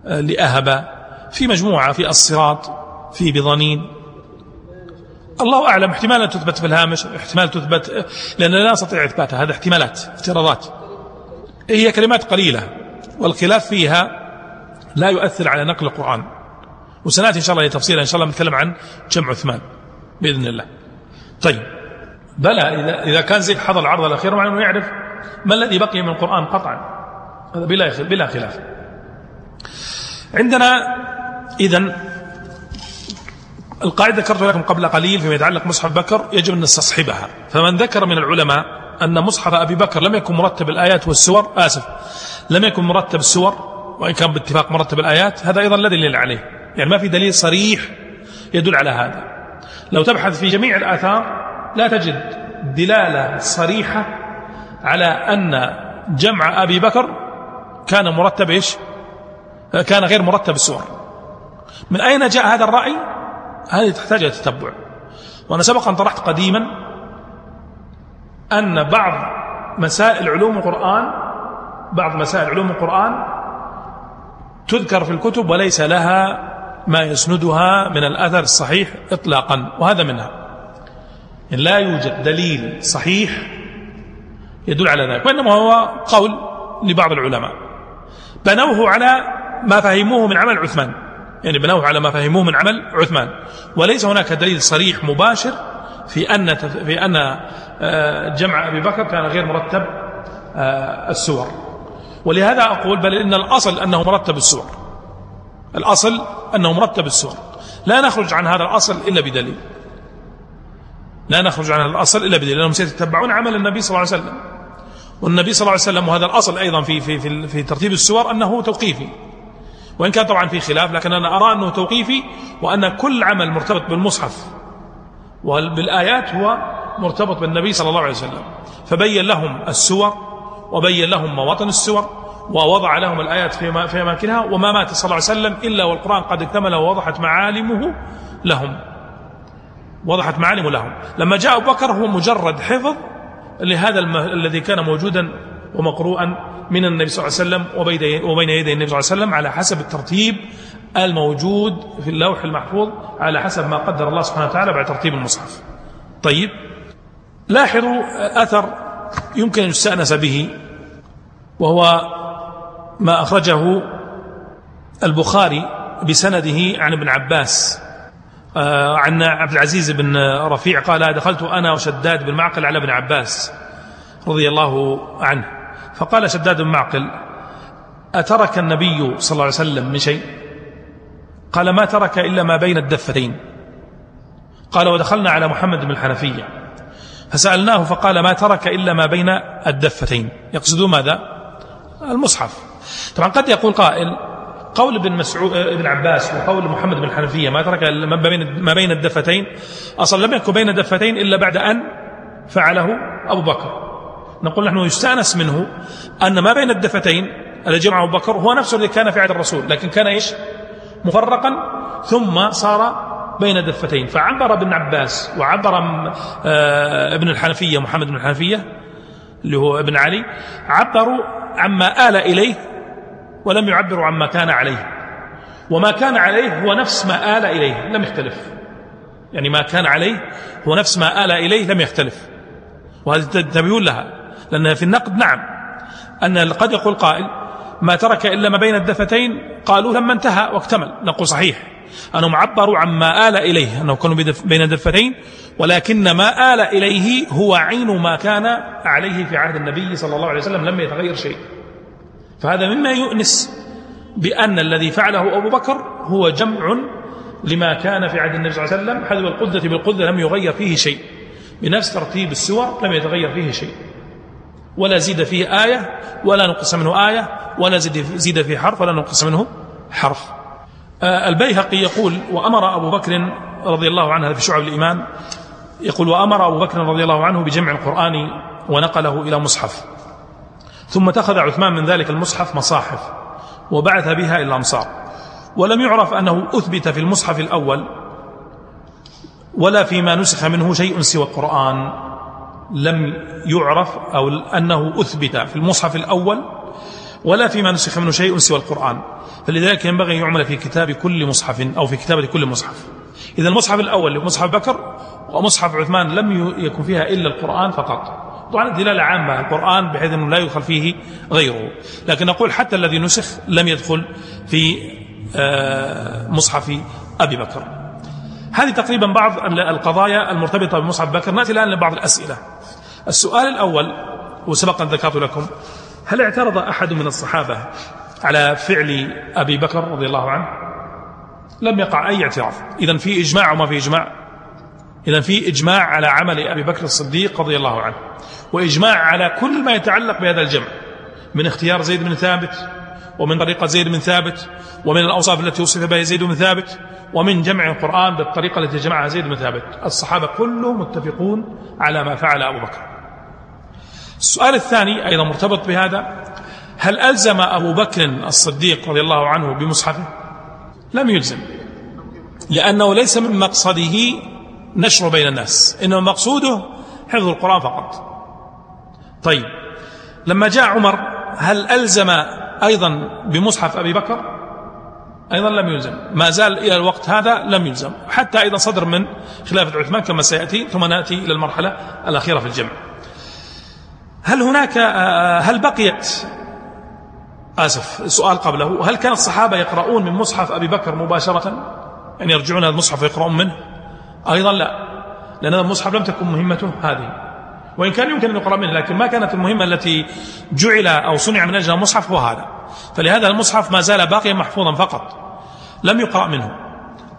لأهب في مجموعة في الصراط في بضنين الله أعلم احتمال أن تثبت في الهامش احتمال تثبت لأننا لا نستطيع إثباتها هذا احتمالات افتراضات. هي كلمات قليلة والخلاف فيها لا يؤثر على نقل القرآن. وسنأتي إن شاء الله لتفصيلا إن شاء الله نتكلم عن جمع عثمان بإذن الله. طيب بلى إذا, إذا كان زيد حضر العرض الأخير مع أنه يعرف ما الذي بقي من القرآن قطعا. هذا بلا بلا خلاف. عندنا إذن القاعدة ذكرت لكم قبل قليل فيما يتعلق مصحف بكر يجب أن نستصحبها. فمن ذكر من العلماء أن مصحف أبي بكر لم يكن مرتب الآيات والسور آسف لم يكن مرتب السور وإن كان باتفاق مرتب الآيات هذا أيضا لا دليل عليه. يعني ما في دليل صريح يدل على هذا. لو تبحث في جميع الآثار لا تجد دلالة صريحة على أن جمع أبي بكر كان مرتب إيش؟ كان غير مرتب السور. من أين جاء هذا الرأي؟ هذه تحتاج إلى تتبع. وأنا سبق أن طرحت قديما أن بعض مسائل علوم القرآن بعض مسائل علوم القرآن تذكر في الكتب وليس لها ما يسندها من الأثر الصحيح إطلاقا وهذا منها. إن لا يوجد دليل صحيح يدل على ذلك وإنما هو قول لبعض العلماء. بنوه على ما فهموه من عمل عثمان. يعني بنوه على ما فهموه من عمل عثمان. وليس هناك دليل صريح مباشر في أن في أن آه، جمع أبي بكر كان غير مرتب آه، السور. ولهذا أقول بل إن الأصل أنه مرتب السور. الأصل أنه مرتب السور. لا نخرج عن هذا الأصل إلا بدليل. لا نخرج عن الأصل إلا بدليل. لأنهم سيتبعون عمل النبي صلى الله عليه وسلم. والنبي صلى الله عليه وسلم وهذا الأصل أيضا في, في, في, في ترتيب السور أنه توقيفي. وإن كان طبعا في خلاف لكن أنا أرى أنه توقيفي وأن كل عمل مرتبط بالمصحف وبالآيات هو مرتبط بالنبي صلى الله عليه وسلم فبين لهم السور وبين لهم مواطن السور ووضع لهم الآيات في في أماكنها وما مات صلى الله عليه وسلم إلا والقرآن قد اكتمل ووضحت معالمه لهم وضحت معالمه لهم لما جاء أبو بكر هو مجرد حفظ لهذا. الذي كان موجودا ومقروءا من النبي صلى الله عليه وسلم وبين يدي النبي صلى الله عليه وسلم على حسب الترتيب الموجود في اللوح المحفوظ على حسب ما قدر الله سبحانه وتعالى بعد ترتيب المصحف. طيب. لاحظوا أثر يمكن أن يستأنس به وهو ما أخرجه البخاري بسنده عن ابن عباس آه، عن عبد العزيز بن رفيع قال دخلت أنا وشداد بن معقل على ابن عباس رضي الله عنه. فقال شداد بن معقل أترك النبي صلى الله عليه وسلم من شيء؟ قال ما ترك إلا ما بين الدفتين. قال ودخلنا على محمد بن الحنفية. فسألناه فقال ما ترك إلا ما بين الدفتين. يقصد ماذا؟ المصحف. طبعا قد يقول قائل قول ابن مسعود ابن عباس وقول محمد بن الحنفية ما ترك ما بين ما بين الدفتين. أصلا لم يكن بين الدفتين إلا بعد أن فعله أبو بكر. نقول نحن يستأنس منه أن ما بين الدفتين الذي جمعه أبو بكر هو نفسه الذي كان في عهد الرسول لكن كان إيش؟ مفرقا ثم صار بين دفتين فعبر ابن عباس وعبر آه، ابن الحنفية محمد بن الحنفية اللي هو ابن علي عبروا عما آل إليه ولم يعبروا عما كان عليه. وما كان عليه هو نفس ما آل إليه لم يختلف. يعني ما كان عليه هو نفس ما آل إليه لم يختلف. وهذه تنتبهون لها. لأن في النقد نعم. أن قد يقول قائل ما ترك إلا ما بين الدفتين قالوا لما انتهى واكتمل. نقول صحيح. أنهم عبروا عما آل إليه أنه كانوا بين الدفتين ولكن ما آل إليه هو عين ما كان عليه في عهد النبي صلى الله عليه وسلم لم يتغير شيء. فهذا مما يؤنس بأن الذي فعله أبو بكر هو جمع لما كان في عهد النبي صلى الله عليه وسلم حذو القدة بالقدة لم يغير فيه شيء. بنفس ترتيب السور لم يتغير فيه شيء. ولا زيد فيه آية ولا نقص منه آية ولا زيد فيه حرف ولا نقص منه حرف. آه، البيهقي يقول وأمر أبو بكر رضي الله عنه في شعب الإيمان يقول وأمر أبو بكر رضي الله عنه بجمع القرآن ونقله إلى مصحف. ثم اتخذ عثمان من ذلك المصحف مصاحف وبعث بها إلى الأمصار ولم يعرف أنه أثبت في المصحف الأول ولا فيما نسخ منه شيء سوى القرآن. لم يعرف أو أنه أثبت في المصحف الأول ولا فيما نسخ منه شيء سوى القرآن. فلذلك ينبغي أن يعمل في كتاب كل مصحف أو في كتابة كل مصحف. إذا المصحف الأول مصحف بكر ومصحف عثمان لم يكن فيها إلا القرآن فقط. طبعا دلالة عامة القرآن بحيث أنه لا يدخل فيه غيره. لكن نقول حتى الذي نسخ لم يدخل في آه، مصحف أبي بكر. هذه تقريبا بعض القضايا المرتبطة بمصحف بكر. نأتي الآن لبعض الأسئلة. السؤال الأول وسبق أن ذكرت لكم هل اعترض أحد من الصحابة على فعل أبي بكر رضي الله عنه؟ لم يقع أي اعتراض. إذا في إجماع وما في إجماع؟ إذا في إجماع على عمل أبي بكر الصديق رضي الله عنه وإجماع على كل ما يتعلق بهذا الجمع من اختيار زيد بن ثابت ومن طريقة زيد بن ثابت ومن الأوصاف التي وصف بها زيد بن ثابت ومن جمع القرآن بالطريقة التي جمعها زيد بن ثابت. الصحابة كلهم متفقون على ما فعل أبو بكر. السؤال الثاني أيضا مرتبط بهذا هل ألزم أبو بكر الصديق رضي الله عنه بمصحفه؟ لم يلزم لأنه ليس من مقصده نشر بين الناس إنما مقصوده حفظ القرآن فقط. طيب لما جاء عمر هل ألزم أيضا بمصحف أبي بكر؟ أيضا لم يلزم ما زال إلى الوقت هذا لم يلزم حتى أيضا صدر من خلافة عثمان كما سيأتي ثم نأتي إلى المرحلة الأخيرة في الجمع. هل هناك هل بقيت؟ آسف سؤال قبله. هل كان الصحابة يقرؤون من مصحف أبي بكر مباشرة؟ يعني يرجعون هذا المصحف ويقرؤون منه؟ أيضا لا لأن هذا المصحف لم تكن مهمته هذه. وإن كان يمكن أن يقرأ منه لكن ما كانت المهمة التي جعل أو صنع من أجل المصحف هو هذا. فلهذا المصحف ما زال باقيا محفوظا فقط. لم يقرأ منه.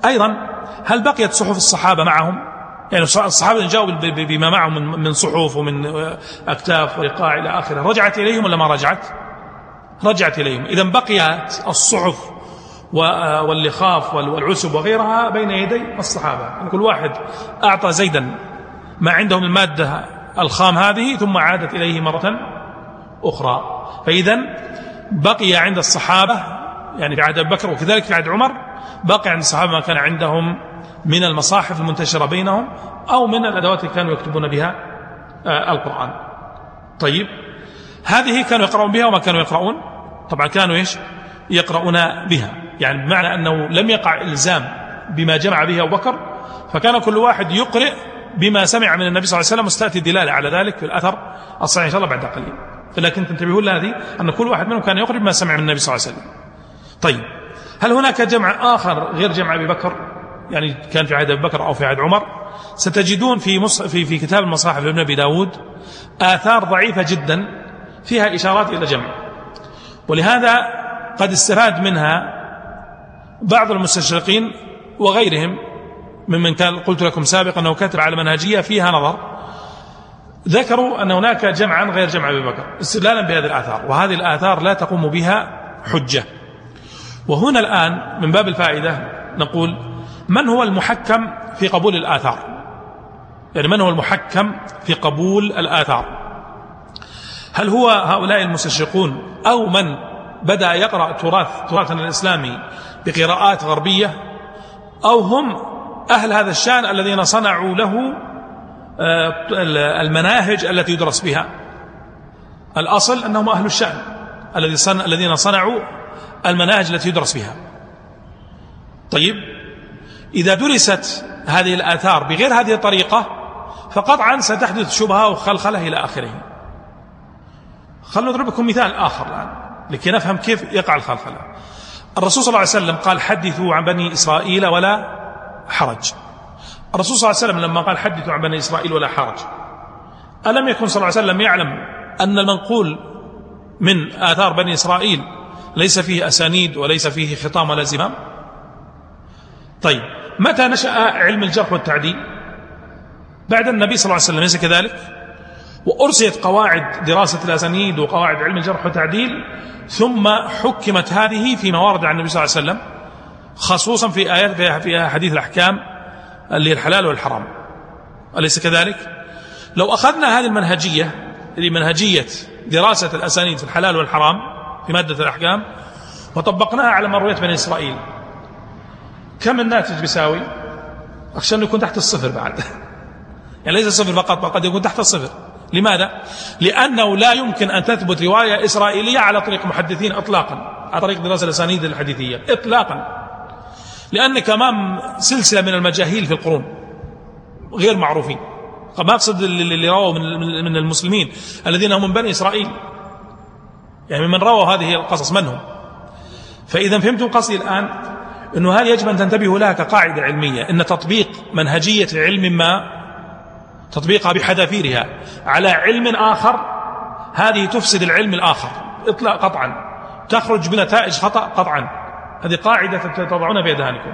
أيضا هل بقيت صحف الصحابة معهم؟ يعني الصحابة جاءوا بما معهم من صحف ومن أكتاف وإيقاع إلى آخره رجعت إليهم ولا ما رجعت؟ رجعت إليهم. إذا بقيت الصحف واللخاف والعسب وغيرها بين يدي الصحابة. يعني كل واحد أعطى زيدا ما عنده من المادة الخام هذه ثم عادت إليه مرة أخرى. فإذا بقي عند الصحابة يعني في عهد أبي بكر وكذلك في عهد عمر بقي عند الصحابة ما كان عندهم من المصاحف المنتشرة بينهم أو من الأدوات اللي كانوا يكتبون بها آه، القرآن. طيب هذه كانوا يقرؤون بها وما كانوا يقرؤون؟ طبعا كانوا إيش؟ يقرؤون بها. يعني بمعنى أنه لم يقع إلزام بما جمع به أبو بكر فكان كل واحد يقرئ بما سمع من النبي صلى الله عليه وسلم وستأتي دلالة على ذلك في الأثر الصحيح إن شاء الله بعد قليل. لكن تنتبهون لهذه أن كل واحد منهم كان يقرئ بما سمع من النبي صلى الله عليه وسلم. طيب هل هناك جمع آخر غير جمع أبي بكر؟ يعني كان في عهد أبي بكر أو في عهد عمر ستجدون في, مص... في, في كتاب المصاحف لابن أبي داود آثار ضعيفة جدا فيها إشارات إلى جمع. ولهذا قد استفاد منها بعض المستشرقين وغيرهم ممن كان قلت لكم سابقا أنه كتب على منهجية فيها نظر ذكروا أن هناك جمعا غير جمع أبي بكر استدلالا بهذه الآثار وهذه الآثار لا تقوم بها حجة. وهنا الآن من باب الفائدة نقول من هو المحكم في قبول الآثار؟ يعني من هو المحكم في قبول الآثار؟ هل هو هؤلاء المستشرقون أو من بدأ يقرأ تراث تراثنا الإسلامي بقراءات غربية؟ أو هم أهل هذا الشأن الذين صنعوا له آه، المناهج التي يدرس بها؟ الأصل أنهم أهل الشأن الذين صنعوا المناهج التي يدرس بها. طيب إذا درست هذه الآثار بغير هذه الطريقة فقطعا ستحدث شبهة وخلخلة إلى آخره. خلنا نضرب لكم مثال آخر الآن لكي نفهم كيف يقع الخلخلة. الرسول صلى الله عليه وسلم قال حدثوا عن بني إسرائيل ولا حرج. الرسول صلى الله عليه وسلم لما قال حدثوا عن بني إسرائيل ولا حرج. ألم يكن صلى الله عليه وسلم يعلم أن المنقول من آثار بني إسرائيل ليس فيه أسانيد وليس فيه خطام ولا زمام؟ طيب متى نشأ علم الجرح والتعديل؟ بعد النبي صلى الله عليه وسلم ليس كذلك وأرسلت قواعد دراسة الأسانيد وقواعد علم الجرح والتعديل ثم حكمت هذه فيما ورد عن النبي صلى الله عليه وسلم خصوصا في آيات في حديث الأحكام اللي الحلال والحرام. أليس كذلك؟ لو أخذنا هذه المنهجية اللي منهجية دراسة الأسانيد في الحلال والحرام في مادة الأحكام وطبقناها على مروية بني إسرائيل كم الناتج بيساوي؟ أخشى أنه يكون تحت الصفر بعد. يعني ليس صفر فقط بل قد يكون تحت الصفر. لماذا؟ لأنه لا يمكن أن تثبت رواية إسرائيلية على طريق محدثين إطلاقا على طريق دراسة الأسانيد الحديثية إطلاقا. لأنك أمام سلسلة من المجاهيل في القرون غير معروفين. ما أقصد اللي رووا من المسلمين الذين هم من بني إسرائيل. يعني من روى هذه القصص من هم؟ فإذا فهمتم قصدي الآن؟ أنه هل يجب أن تنتبهوا لها كقاعدة علمية؟ أن تطبيق منهجية علم ما تطبيقها بحذافيرها على علم آخر هذه تفسد العلم الآخر. إطلاق قطعا. تخرج بنتائج خطأ قطعا. هذه قاعدة تضعونها في أذهانكم.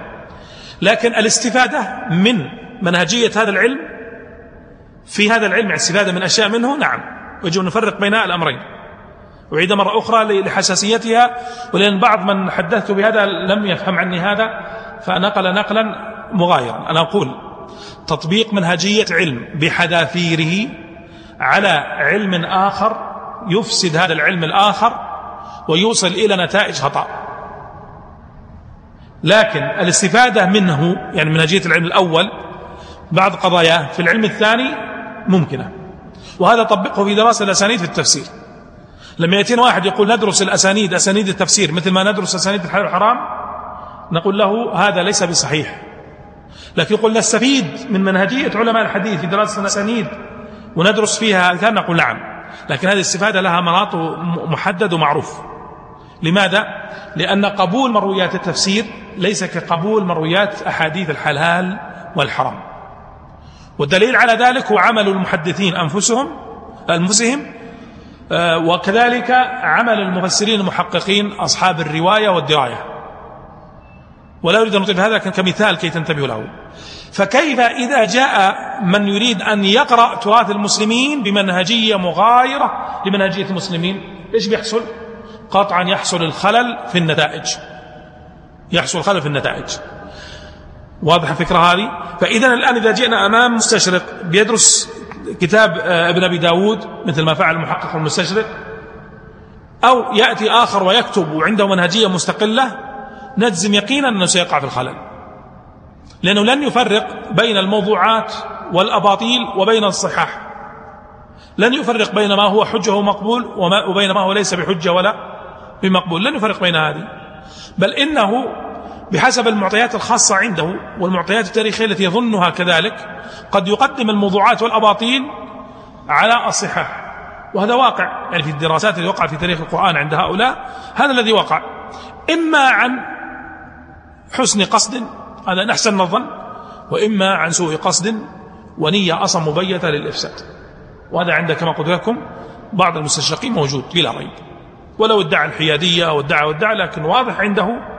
لكن الاستفادة من منهجية هذا العلم في هذا العلم الاستفادة من أشياء منه؟ نعم. ويجب أن نفرق بين الأمرين. أعيد مرة أخرى لحساسيتها ولأن بعض من حدثت بهذا لم يفهم عني هذا فنقل نقلا مغايرا. أنا أقول تطبيق منهجية علم بحذافيره على علم آخر يفسد هذا العلم الآخر ويوصل إلى نتائج خطأ. لكن الاستفادة منه يعني منهجية العلم الأول بعض قضاياه في العلم الثاني ممكنة. وهذا طبقه في دراسة الأسانيد في التفسير. لما يأتينا واحد يقول ندرس الأسانيد أسانيد التفسير مثل ما ندرس أسانيد الحلال والحرام نقول له هذا ليس بصحيح. لكن يقول نستفيد من منهجية علماء الحديث في دراسة الأسانيد وندرس فيها أذكار نقول نعم. لكن هذه الاستفادة لها مناط محدد ومعروف. لماذا؟ لأن قبول مرويات التفسير ليس كقبول مرويات أحاديث الحلال والحرام. والدليل على ذلك هو عمل المحدثين أنفسهم أنفسهم وكذلك عمل المفسرين المحققين أصحاب الرواية والدراية. ولا أريد أن نطيب هذا كمثال كي تنتبهوا له. فكيف إذا جاء من يريد أن يقرأ تراث المسلمين بمنهجية مغايرة لمنهجية المسلمين؟ إيش بيحصل؟ قطعا يحصل الخلل في النتائج. يحصل الخلل في النتائج. واضح الفكرة هذه؟ فإذا الآن إذا جئنا أمام مستشرق بيدرس كتاب آه، ابن أبي داود مثل ما فعل المحقق المستشرق. أو يأتي آخر ويكتب وعنده منهجية مستقلة نجزم يقينا أنه سيقع في الخلل. لأنه لن يفرق بين الموضوعات والأباطيل وبين الصحاح. لن يفرق بين ما هو حجة ومقبول وبين ما هو ليس بحجة ولا بمقبول. لن يفرق بين هذه. بل إنه بحسب المعطيات الخاصة عنده والمعطيات التاريخية التي يظنها كذلك قد يقدم الموضوعات والأباطيل على الصحاح وهذا واقع يعني في الدراسات اللي وقعت في تاريخ القرآن عند هؤلاء. هذا الذي وقع. إما عن حسن قصد هذا نحسن الظن وإما عن سوء قصد ونية أصلا مبيتة للإفساد. وهذا عند كما قلت لكم بعض المستشرقين موجود بلا ريب. ولو ادعى الحيادية أو ادعى وادعى لكن واضح عنده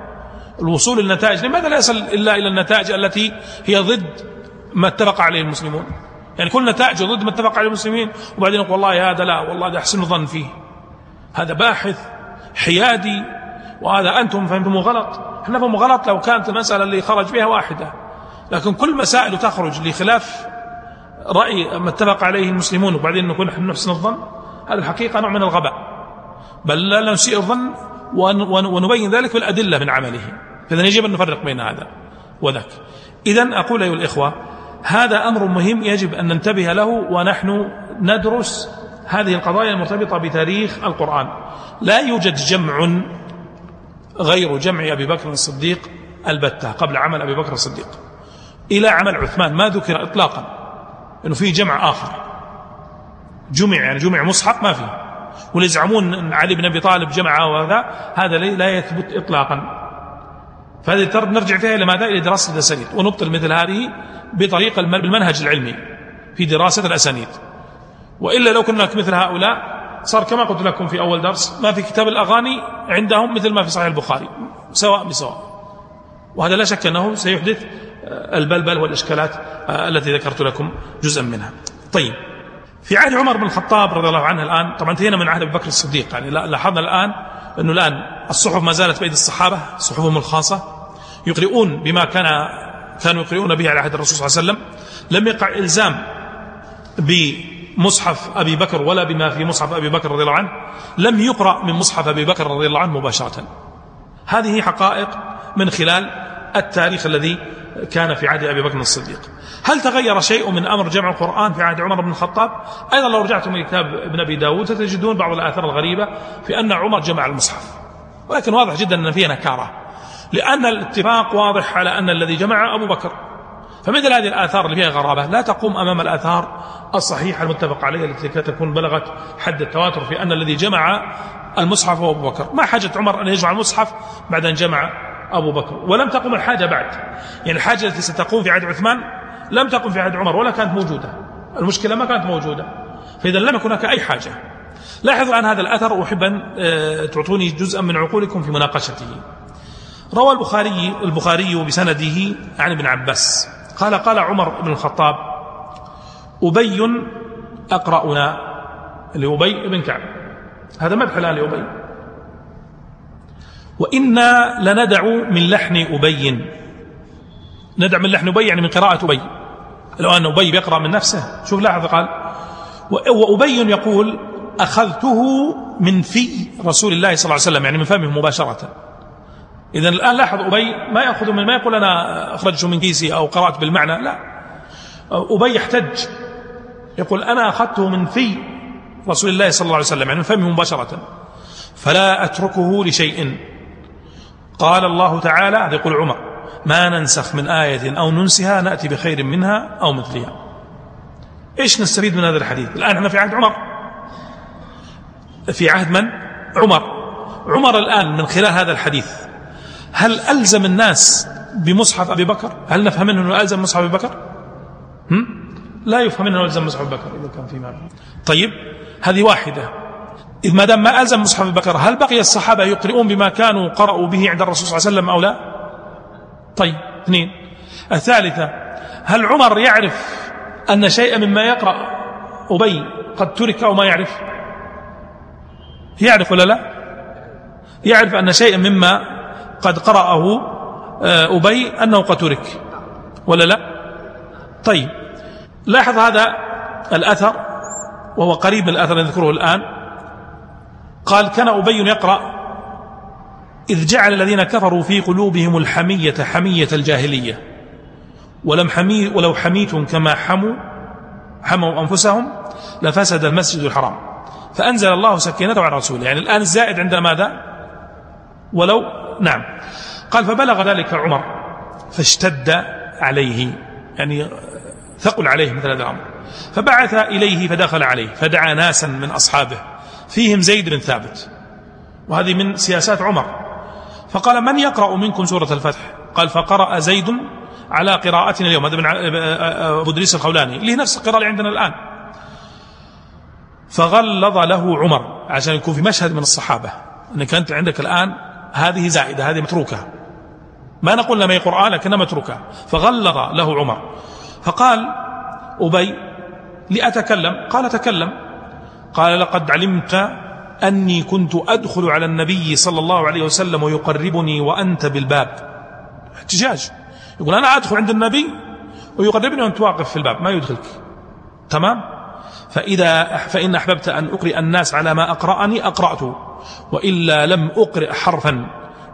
الوصول للنتائج لماذا لا يصل إلا إلى النتائج التي هي ضد ما اتفق عليه المسلمون؟ يعني كل نتائج ضد ما اتفق عليه المسلمين وبعدين يقول والله هذا لا والله هذا أحسن ظن فيه. هذا باحث حيادي وهذا أنتم فهمتموه غلط. إحنا فهموا غلط لو كانت المسألة اللي خرج بها واحدة. لكن كل مسائل تخرج لخلاف رأي ما اتفق عليه المسلمون وبعدين نقول نحن نحسن الظن. هذا الحقيقة نوع من الغباء. بل لا نسيء الظن ونبين ذلك بالأدلة من عمله. فإذا يجب أن نفرق بين هذا وذاك. إذا أقول أيها الإخوة هذا أمر مهم يجب أن ننتبه له ونحن ندرس هذه القضايا المرتبطة بتاريخ القرآن. لا يوجد جمع غير جمع أبي بكر الصديق البتة قبل عمل أبي بكر الصديق. إلى عمل عثمان ما ذكر إطلاقا أنه في جمع آخر. جمع يعني جمع مصحف ما فيه. واللي أن علي بن أبي طالب جمع وهذا هذا لا يثبت إطلاقا. فهذه نرجع فيها إلى ماذا؟ إلى دراسة الأسانيد. ونبطل مثل هذه بطريقة بالمنهج العلمي في دراسة الأسانيد. وإلا لو كنا مثل هؤلاء صار كما قلت لكم في أول درس ما في كتاب الأغاني عندهم مثل ما في صحيح البخاري سواء بسواء. وهذا لا شك أنه سيحدث البلبل والإشكالات التي ذكرت لكم جزءا منها. طيب. في عهد عمر بن الخطاب رضي الله عنه الآن طبعا انتهينا من عهد أبي بكر الصديق يعني لاحظنا الآن أنه الآن الصحف ما زالت بأيدي الصحابة صحفهم الخاصة يقرؤون بما كان كانوا يقرؤون به على عهد الرسول صلى الله عليه وسلم لم يقع إلزام بمصحف أبي بكر ولا بما في مصحف أبي بكر رضي الله عنه لم يقرأ من مصحف أبي بكر رضي الله عنه مباشرة. هذه حقائق من خلال التاريخ الذي كان في عهد أبي بكر الصديق. هل تغير شيء من أمر جمع القرآن في عهد عمر بن الخطاب؟ أيضا لو رجعتم إلى كتاب ابن أبي داود ستجدون بعض الآثار الغريبة في أن عمر جمع المصحف. ولكن واضح جدا أن فيها نكارة. لأن الاتفاق واضح على أن الذي جمع أبو بكر. فمثل هذه الآثار اللي فيها غرابة لا تقوم أمام الآثار الصحيحة المتفق عليها التي تكون بلغت حد التواتر في أن الذي جمع المصحف هو أبو بكر. ما حاجة عمر أن يجمع المصحف بعد أن جمع أبو بكر. ولم تقم الحاجة بعد. يعني الحاجة التي ستقوم في عهد عثمان لم تقم في عهد عمر ولا كانت موجودة. المشكلة ما كانت موجودة. فإذا لم يكن هناك أي حاجة. لاحظوا عن هذا الأثر وأحب أن آه، تعطوني جزءا من عقولكم في مناقشته. روى البخاري البخاري بسنده عن ابن عباس. قال قال عمر بن الخطاب أبي أقرأنا لأبي بن كعب. هذا مدح الآن لأبي. وإنا لندع من لحن أبي. ندع من لحن أبي يعني من قراءة أبي. لو أن أبي بيقرأ من نفسه. شوف لاحظ قال وأبي يقول أخذته من في رسول الله صلى الله عليه وسلم. يعني من فمه مباشرة. إذا الآن لاحظ أبي ما يأخذ من ما يقول أنا أخرجته من كيسي أو قرأت بالمعنى. لا. أبي يحتج. يقول أنا أخذته من في رسول الله صلى الله عليه وسلم. يعني من فمه مباشرة. فلا أتركه لشيء. قال الله تعالى هذا يقول عمر ما ننسخ من آية أو ننسها نأتي بخير منها أو مثلها. إيش نستفيد من هذا الحديث؟ الآن إحنا في عهد عمر. في عهد من؟ عمر. عمر الآن من خلال هذا الحديث هل ألزم الناس بمصحف أبي بكر؟ هل نفهم منه أنه ألزم مصحف أبي بكر؟ هم؟ لا يفهم منه أنه ألزم مصحف أبي بكر. إذا كان في طيب هذه واحدة. إذ ما دام ما ألزم مصحف أبي بكر هل بقي الصحابة يقرؤون بما كانوا قرأوا به عند الرسول صلى الله عليه وسلم أو لا؟ طيب اثنين. الثالثة هل عمر يعرف أن شيئا مما يقرأ أبي قد ترك أو ما يعرف؟ يعرف ولا لا؟ يعرف أن شيئا مما قد قرأه آه، أبي أنه قد ترك ولا لا؟ طيب لاحظ هذا الأثر وهو قريب من الأثر نذكره الآن. قال كان أبي يقرأ إذ جعل الذين كفروا في قلوبهم الحمية حمية الجاهلية ولم حمي ولو حميتم كما حموا حموا أنفسهم لفسد المسجد الحرام. فأنزل الله سكينته على رسوله. يعني الآن الزائد عند ماذا؟ ولو نعم. قال فبلغ ذلك عمر فاشتد عليه يعني ثقل عليه مثل هذا الأمر. فبعث إليه فدخل عليه فدعا ناسا من أصحابه. فيهم زيد بن ثابت. وهذه من سياسات عمر. فقال من يقرأ منكم سورة الفتح؟ قال فقرأ زيد على قراءتنا اليوم. هذا من أبو دريس الخولاني. هي نفس القراءة اللي عندنا الآن. فغلظ له عمر عشان يكون في مشهد من الصحابة. أنك أنت عندك الآن هذه زائدة هذه متروكة. ما نقول لما قرآن لكنها متروكة. فغلظ له عمر. فقال أبي لأتكلم. قال تكلم قال لقد علمت أني كنت أدخل على النبي صلى الله عليه وسلم ويقربني وأنت بالباب. احتجاج. يقول أنا أدخل عند النبي ويقربني وأنت واقف في الباب ما يدخلك. تمام. فإذا فإن أحببت أن أقرئ الناس على ما أقرأني أقرأت. وإلا لم أقرئ حرفا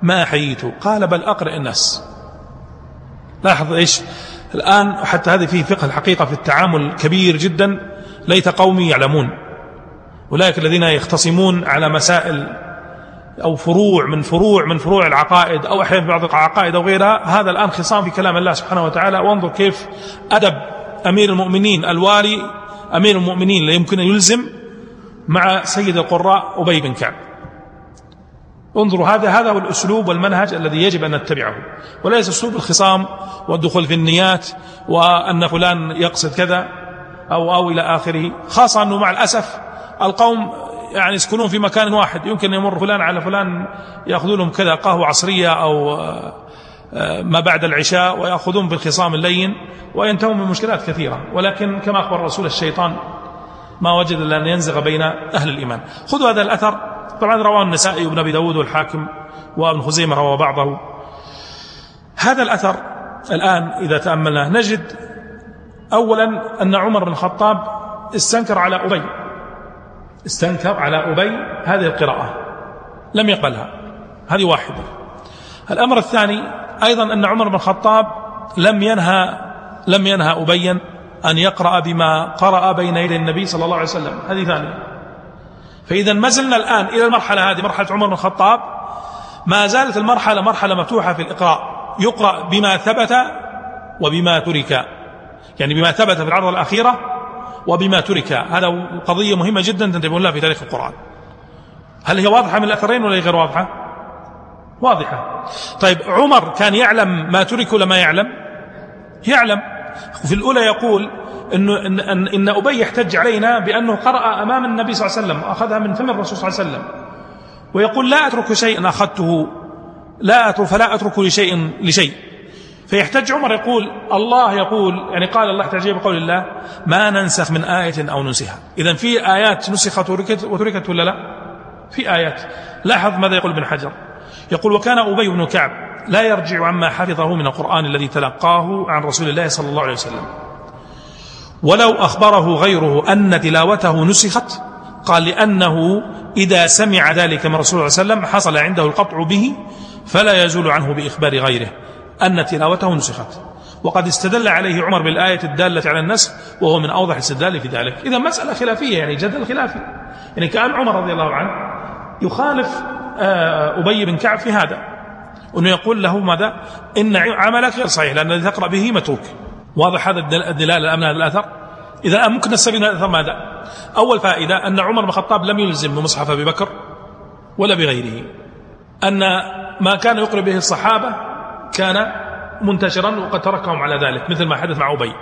ما حييت. قال بل أقرئ الناس. لاحظ إيش؟ الآن حتى هذه فيه فقه الحقيقة في التعامل كبير جدا ليت قومي يعلمون. أولئك الذين يختصمون على مسائل أو فروع من فروع من فروع العقائد أو أحيانا بعض العقائد أو غيرها هذا الآن خصام في كلام الله سبحانه وتعالى. وانظر كيف أدب أمير المؤمنين الوالي أمير المؤمنين لا يمكن أن يلزم مع سيد القراء أبي بن كعب. انظروا هذا هذا هو الأسلوب والمنهج الذي يجب أن نتبعه. وليس أسلوب الخصام والدخول في النيات وأن فلان يقصد كذا أو أو إلى آخره خاصة أنه مع الأسف القوم يعني يسكنون في مكان واحد يمكن أن يمر فلان على فلان يأخذون لهم كذا قهوة عصرية أو آه، ما بعد العشاء ويأخذون بالخصام اللين وينتهون من مشكلات كثيرة. ولكن كما أخبر الرسول الشيطان ما وجد إلا أن ينزغ بين أهل الإيمان. خذوا هذا الأثر. طبعا رواه النسائي وابن أبي داود والحاكم وابن خزيمة روى بعضه. هذا الأثر الآن إذا تأملناه نجد أولا أن عمر بن الخطاب استنكر على أبي استنكر على أبي هذه القراءة. لم يقبلها هذه واحدة. الأمر الثاني أيضا أن عمر بن الخطاب لم ينهى لم ينهى أبيا أن يقرأ بما قرأ بين يدي النبي صلى الله عليه وسلم. هذه ثانية. فإذا ما زلنا الآن إلى المرحلة هذه مرحلة عمر بن الخطاب ما زالت المرحلة مرحلة مفتوحة في الإقراء. يقرأ بما ثبت وبما ترك. يعني بما ثبت في العرض الأخيرة وبما ترك. هذا قضية مهمة جدا تنتبهون لها في تاريخ القرآن. هل هي واضحة من الأثرين ولا هي غير واضحة؟ واضحة. طيب عمر كان يعلم ما ترك ولا ما يعلم؟ يعلم. وفي الأولى يقول إنه إن, إن, إن أبي يحتج علينا بأنه قرأ أمام النبي صلى الله عليه وسلم أخذها من فم الرسول صلى الله عليه وسلم. ويقول لا أترك شيئا أخذته لا أترك فلا أترك لشيء لشيء. فيحتج عمر يقول الله يقول يعني قال الله تعالى بقول الله ما ننسخ من آية أو ننسها. إذا في آيات نسخت وتركت, وتركت ولا لا؟ في آيات. لاحظ ماذا يقول ابن حجر. يقول وكان أبي بن كعب لا يرجع عما حفظه من القرآن الذي تلقاه عن رسول الله صلى الله عليه وسلم. ولو أخبره غيره أن تلاوته نسخت قال لأنه إذا سمع ذلك من رسول الله صلى الله عليه وسلم حصل عنده القطع به فلا يزول عنه بإخبار غيره. أن تلاوته نسخت. وقد استدل عليه عمر بالآية الدالة على النسخ وهو من أوضح الاستدلال في ذلك. إذا مسألة خلافية يعني جدل خلافي. يعني كان عمر رضي الله عنه يخالف آه، أبي بن كعب في هذا وأنه يقول له ماذا؟ إن عملك غير صحيح لأن الذي تقرأ به متروك. واضح هذا الدلالة الأمن هذا الأثر؟ إذا ممكن نستفيد من الأثر ماذا؟ أول فائدة أن عمر بن الخطاب لم يلزم بمصحف أبي بكر ولا بغيره. أن ما كان يقرأ به الصحابة كان منتشرا وقد تركهم على ذلك مثل ما حدث مع أبي.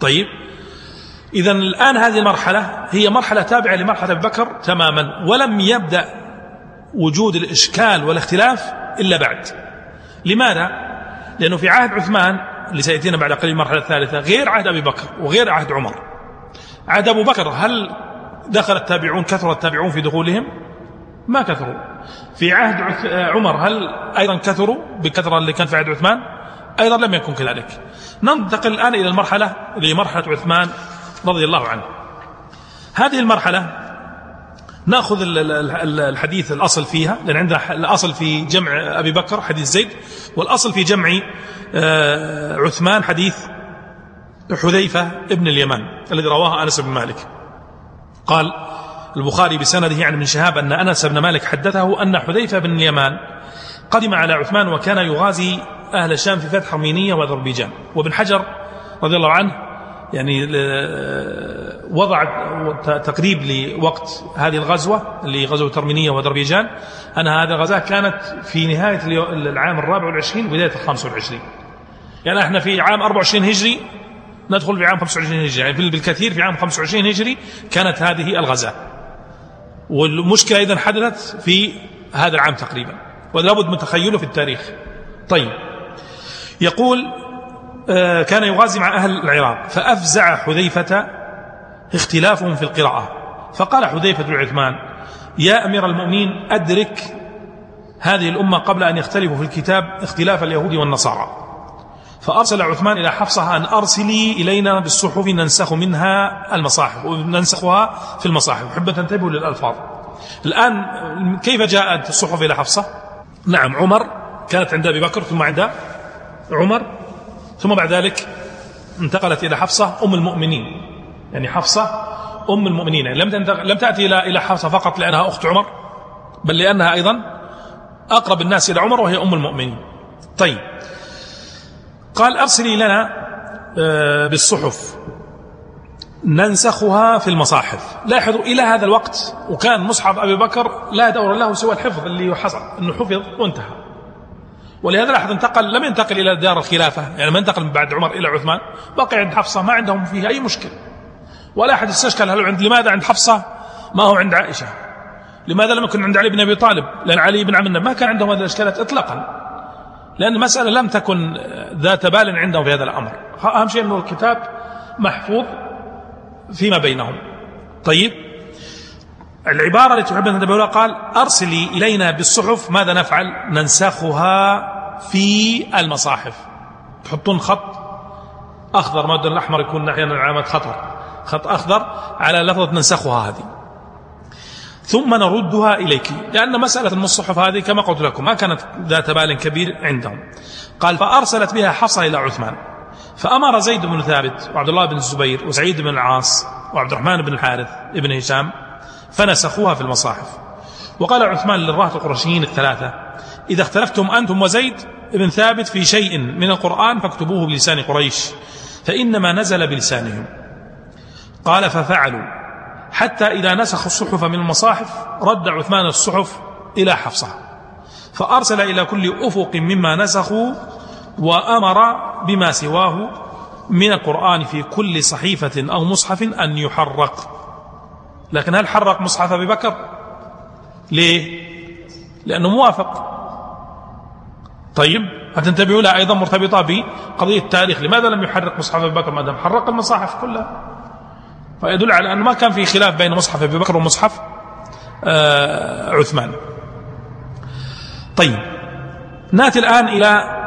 طيب إذا الآن هذه المرحلة هي مرحلة تابعة لمرحلة أبي بكر تماما ولم يبدأ وجود الإشكال والاختلاف إلا بعد. لماذا؟ لأنه في عهد عثمان اللي سيأتينا بعد قليل المرحلة الثالثة غير عهد أبي بكر وغير عهد عمر. عهد أبو بكر هل دخل التابعون كثر التابعون في دخولهم؟ ما كثروا. في عهد عمر هل أيضا كثروا بكثرة اللي كان في عهد عثمان؟ أيضا لم يكن كذلك. ننتقل الآن إلى المرحلة لمرحلة عثمان رضي الله عنه. هذه المرحلة نأخذ الحديث الأصل فيها لأن عندنا الأصل في جمع أبي بكر حديث زيد والأصل في جمع آه، عثمان حديث حذيفة ابن اليمان الذي رواه أنس بن مالك. قال البخاري بسنده عن ابن شهاب أن أنس بن مالك حدثه أن حذيفة بن اليمان قدم على عثمان وكان يغازي أهل الشام في فتح أرمينية وأذربيجان. وابن حجر رضي الله عنه يعني وضع تقريب لوقت هذه الغزوة اللي غزوة ترمينية وذربيجان أن هذه الغزاة كانت في نهاية العام الرابع والعشرين وبداية الخامس والعشرين. يعني إحنا في عام 24 هجري ندخل في عام 25 هجري. يعني بالكثير في عام 25 هجري كانت هذه الغزاة. والمشكلة إذا حدثت في هذا العام تقريبا ولابد من تخيله في التاريخ. طيب يقول آه، كان يغازي مع أهل العراق فأفزع حذيفة اختلافهم في القراءة. فقال حذيفة بن عثمان يا أمير المؤمنين أدرك هذه الأمة قبل أن يختلفوا في الكتاب اختلاف اليهود والنصارى. فأرسل عثمان إلى حفصة أن أرسلي إلينا بالصحف ننسخ منها المصاحف وننسخها في المصاحف. أحب أن تنتبهوا للألفاظ. الآن كيف جاءت الصحف إلى حفصة؟ نعم عمر كانت عند أبي بكر ثم عند عمر ثم بعد ذلك انتقلت إلى حفصة أم المؤمنين. يعني حفصة أم المؤمنين. يعني لم لم تأتي إلى إلى حفصة فقط لأنها أخت عمر بل لأنها أيضا أقرب الناس إلى عمر وهي أم المؤمنين. طيب. قال أرسلي لنا آه، بالصحف. ننسخها في المصاحف. لاحظوا إلى هذا الوقت وكان مصحف أبي بكر لا دور له سوى الحفظ اللي حصل أنه حفظ وانتهى. ولهذا لاحظ انتقل لم ينتقل إلى دار الخلافة يعني ما انتقل من بعد عمر إلى عثمان. بقي عند حفصة ما عندهم فيه أي مشكلة. ولا أحد استشكل هل عند لماذا عند حفصة؟ ما هو عند عائشة. لماذا لم يكن عند علي بن أبي طالب؟ لأن علي بن عم ما كان عندهم هذه الإشكالات إطلاقا. لأن المسألة لم تكن ذات بال عندهم في هذا الأمر. أهم شيء أنه الكتاب محفوظ فيما بينهم. طيب. العبارة التي تحب أن تنتبه قال أرسلي إلينا بالصحف ماذا نفعل؟ ننسخها في المصاحف. تحطون خط أخضر. ما الأحمر يكون أحيانا علامة خطر. خط أخضر على لفظة ننسخها هذه. ثم نردها إليك. لأن مسألة المصحف هذه كما قلت لكم ما كانت ذات بال كبير عندهم. قال فأرسلت بها حفصة إلى عثمان. فأمر زيد بن ثابت وعبد الله بن الزبير وسعيد بن العاص وعبد الرحمن بن الحارث ابن هشام فنسخوها في المصاحف. وقال عثمان للرهط القرشيين الثلاثة إذا اختلفتم أنتم وزيد بن ثابت في شيء من القرآن فاكتبوه بلسان قريش فإنما نزل بلسانهم. قال ففعلوا. حتى إذا نسخوا الصحف من المصاحف رد عثمان الصحف إلى حفصة. فأرسل إلى كل أفق مما نسخوا وأمر بما سواه من القرآن في كل صحيفة أو مصحف أن يحرق. لكن هل حرق مصحف أبي بكر؟ ليه؟ لأنه موافق. طيب هتنتبهوا لها أيضا مرتبطة بقضية التاريخ. لماذا لم يحرق مصحف أبي بكر؟ ما دام حرق المصاحف كلها. فيدل على أن ما كان في خلاف بين مصحف أبي بكر ومصحف آه عثمان. طيب نأتي الآن إلى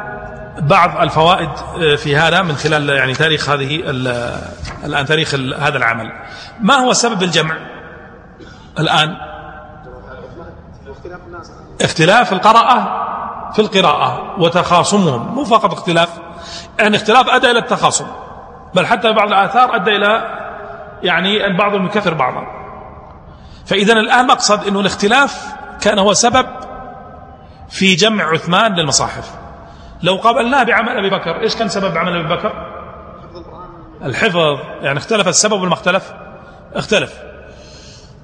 بعض الفوائد آه، في هذا من خلال يعني تاريخ هذه الآن تاريخ هذا العمل. ما هو سبب الجمع الآن؟ اختلاف القراءة في القراءة وتخاصمهم. مو فقط اختلاف يعني اختلاف أدى إلى التخاصم بل حتى بعض الآثار أدى إلى يعني أن بعضهم يكفر بعضا. فإذا الآن مقصد أنه الاختلاف كان هو سبب في جمع عثمان للمصاحف. لو قابلناه بعمل أبي بكر إيش كان سبب عمل أبي بكر؟ الحفظ. يعني اختلف السبب ولا ما اختلف؟ اختلف.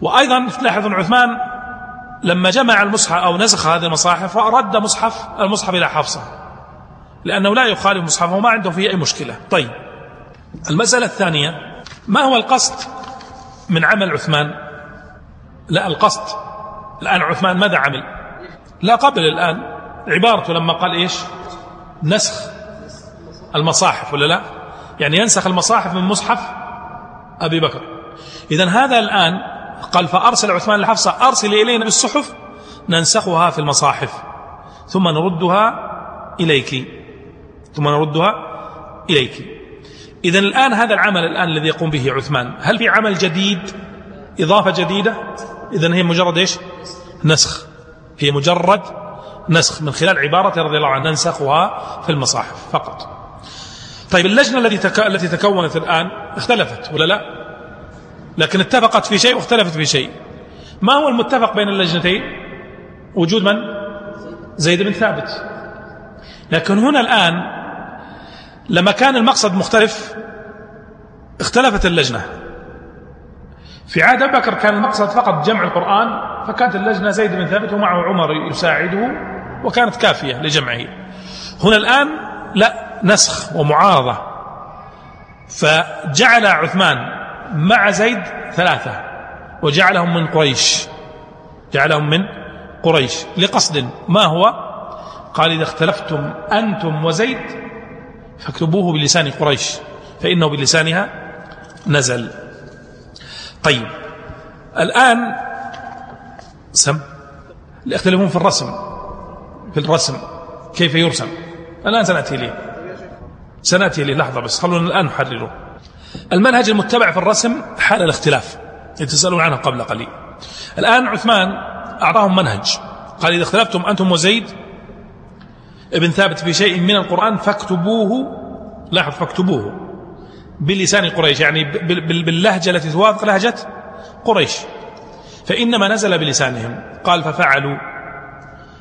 وأيضا تلاحظ عثمان لما جمع المصحف أو نسخ هذه المصاحف رد مصحف المصحف إلى حفصة. لأنه لا يخالف مصحفه وما عنده فيه أي مشكلة. طيب. المسألة الثانية. ما هو القصد من عمل عثمان؟ لا القصد الآن عثمان ماذا عمل؟ لا قبل الآن. عبارته لما قال إيش؟ نسخ المصاحف ولا لا؟ يعني ينسخ المصاحف من مصحف أبي بكر. إذا هذا الآن قال فأرسل عثمان لحفصة أرسل إلينا بالصحف ننسخها في المصاحف ثم نردها إليك ثم نردها إليك. إذا الآن هذا العمل الآن الذي يقوم به عثمان هل في عمل جديد؟ إضافة جديدة؟ إذا هي مجرد إيش؟ نسخ. هي مجرد نسخ من خلال عبارة رضي الله عنه ننسخها في المصاحف فقط. طيب اللجنة التي. التي تكونت الآن اختلفت ولا لا؟ لكن اتفقت في شيء واختلفت في شيء. ما هو المتفق بين اللجنتين؟ وجود من؟ زيد بن ثابت. لكن هنا الآن لما كان المقصد مختلف اختلفت اللجنة. في عهد أبي بكر كان المقصد فقط جمع القرآن فكانت اللجنة زيد بن ثابت ومعه عمر يساعده وكانت كافية لجمعه. هنا الآن لا نسخ ومعارضة. فجعل عثمان مع زيد ثلاثة وجعلهم من قريش. جعلهم من قريش لقصد ما هو؟ قال إذا اختلفتم أنتم وزيد فاكتبوه بلسان قريش فإنه بلسانها نزل. طيب الآن سم يختلفون في الرسم في الرسم كيف يرسم؟ الآن سنأتي ليه سنأتي ليه لحظة بس خلونا الآن نحرره. المنهج المتبع في الرسم حال الاختلاف تسألون عنه قبل قليل. الآن عثمان أعطاهم منهج قال إذا اختلفتم أنتم وزيد ابن ثابت في شيء من القرآن فاكتبوه لاحظ فاكتبوه بلسان قريش يعني باللهجة التي توافق لهجة قريش. فإنما نزل بلسانهم قال ففعلوا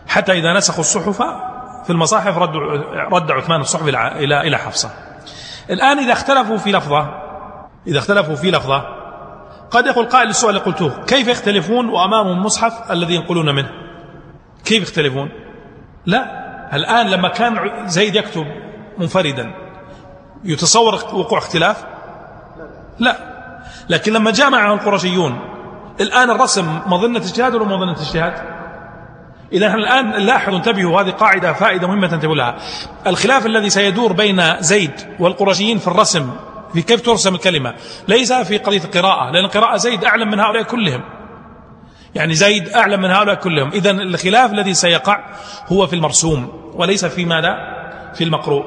حتى إذا نسخوا الصحف في المصاحف رد, رد عثمان الصحف إلى إلى حفصة. الآن إذا اختلفوا في لفظة إذا اختلفوا في لفظة قد يقول قائل السؤال اللي قلته كيف يختلفون وأمامهم المصحف الذي ينقلون منه؟ كيف يختلفون؟ لا. الآن لما كان زيد يكتب منفردا يتصور وقوع اختلاف؟ لا. لكن لما جاء معه القرشيون الآن الرسم مظنة اجتهاد ولا مظنة اجتهاد؟ إذا الآن لاحظوا انتبهوا هذه قاعدة فائدة مهمة تنتبهوا لها. الخلاف الذي سيدور بين زيد والقرشيين في الرسم في كيف ترسم الكلمة ليس في قضية القراءة لأن القراءة زيد أعلم من هؤلاء كلهم. يعني زيد أعلم من هؤلاء كلهم. إذا الخلاف الذي سيقع هو في المرسوم. وليس في ماذا؟ في المقروء.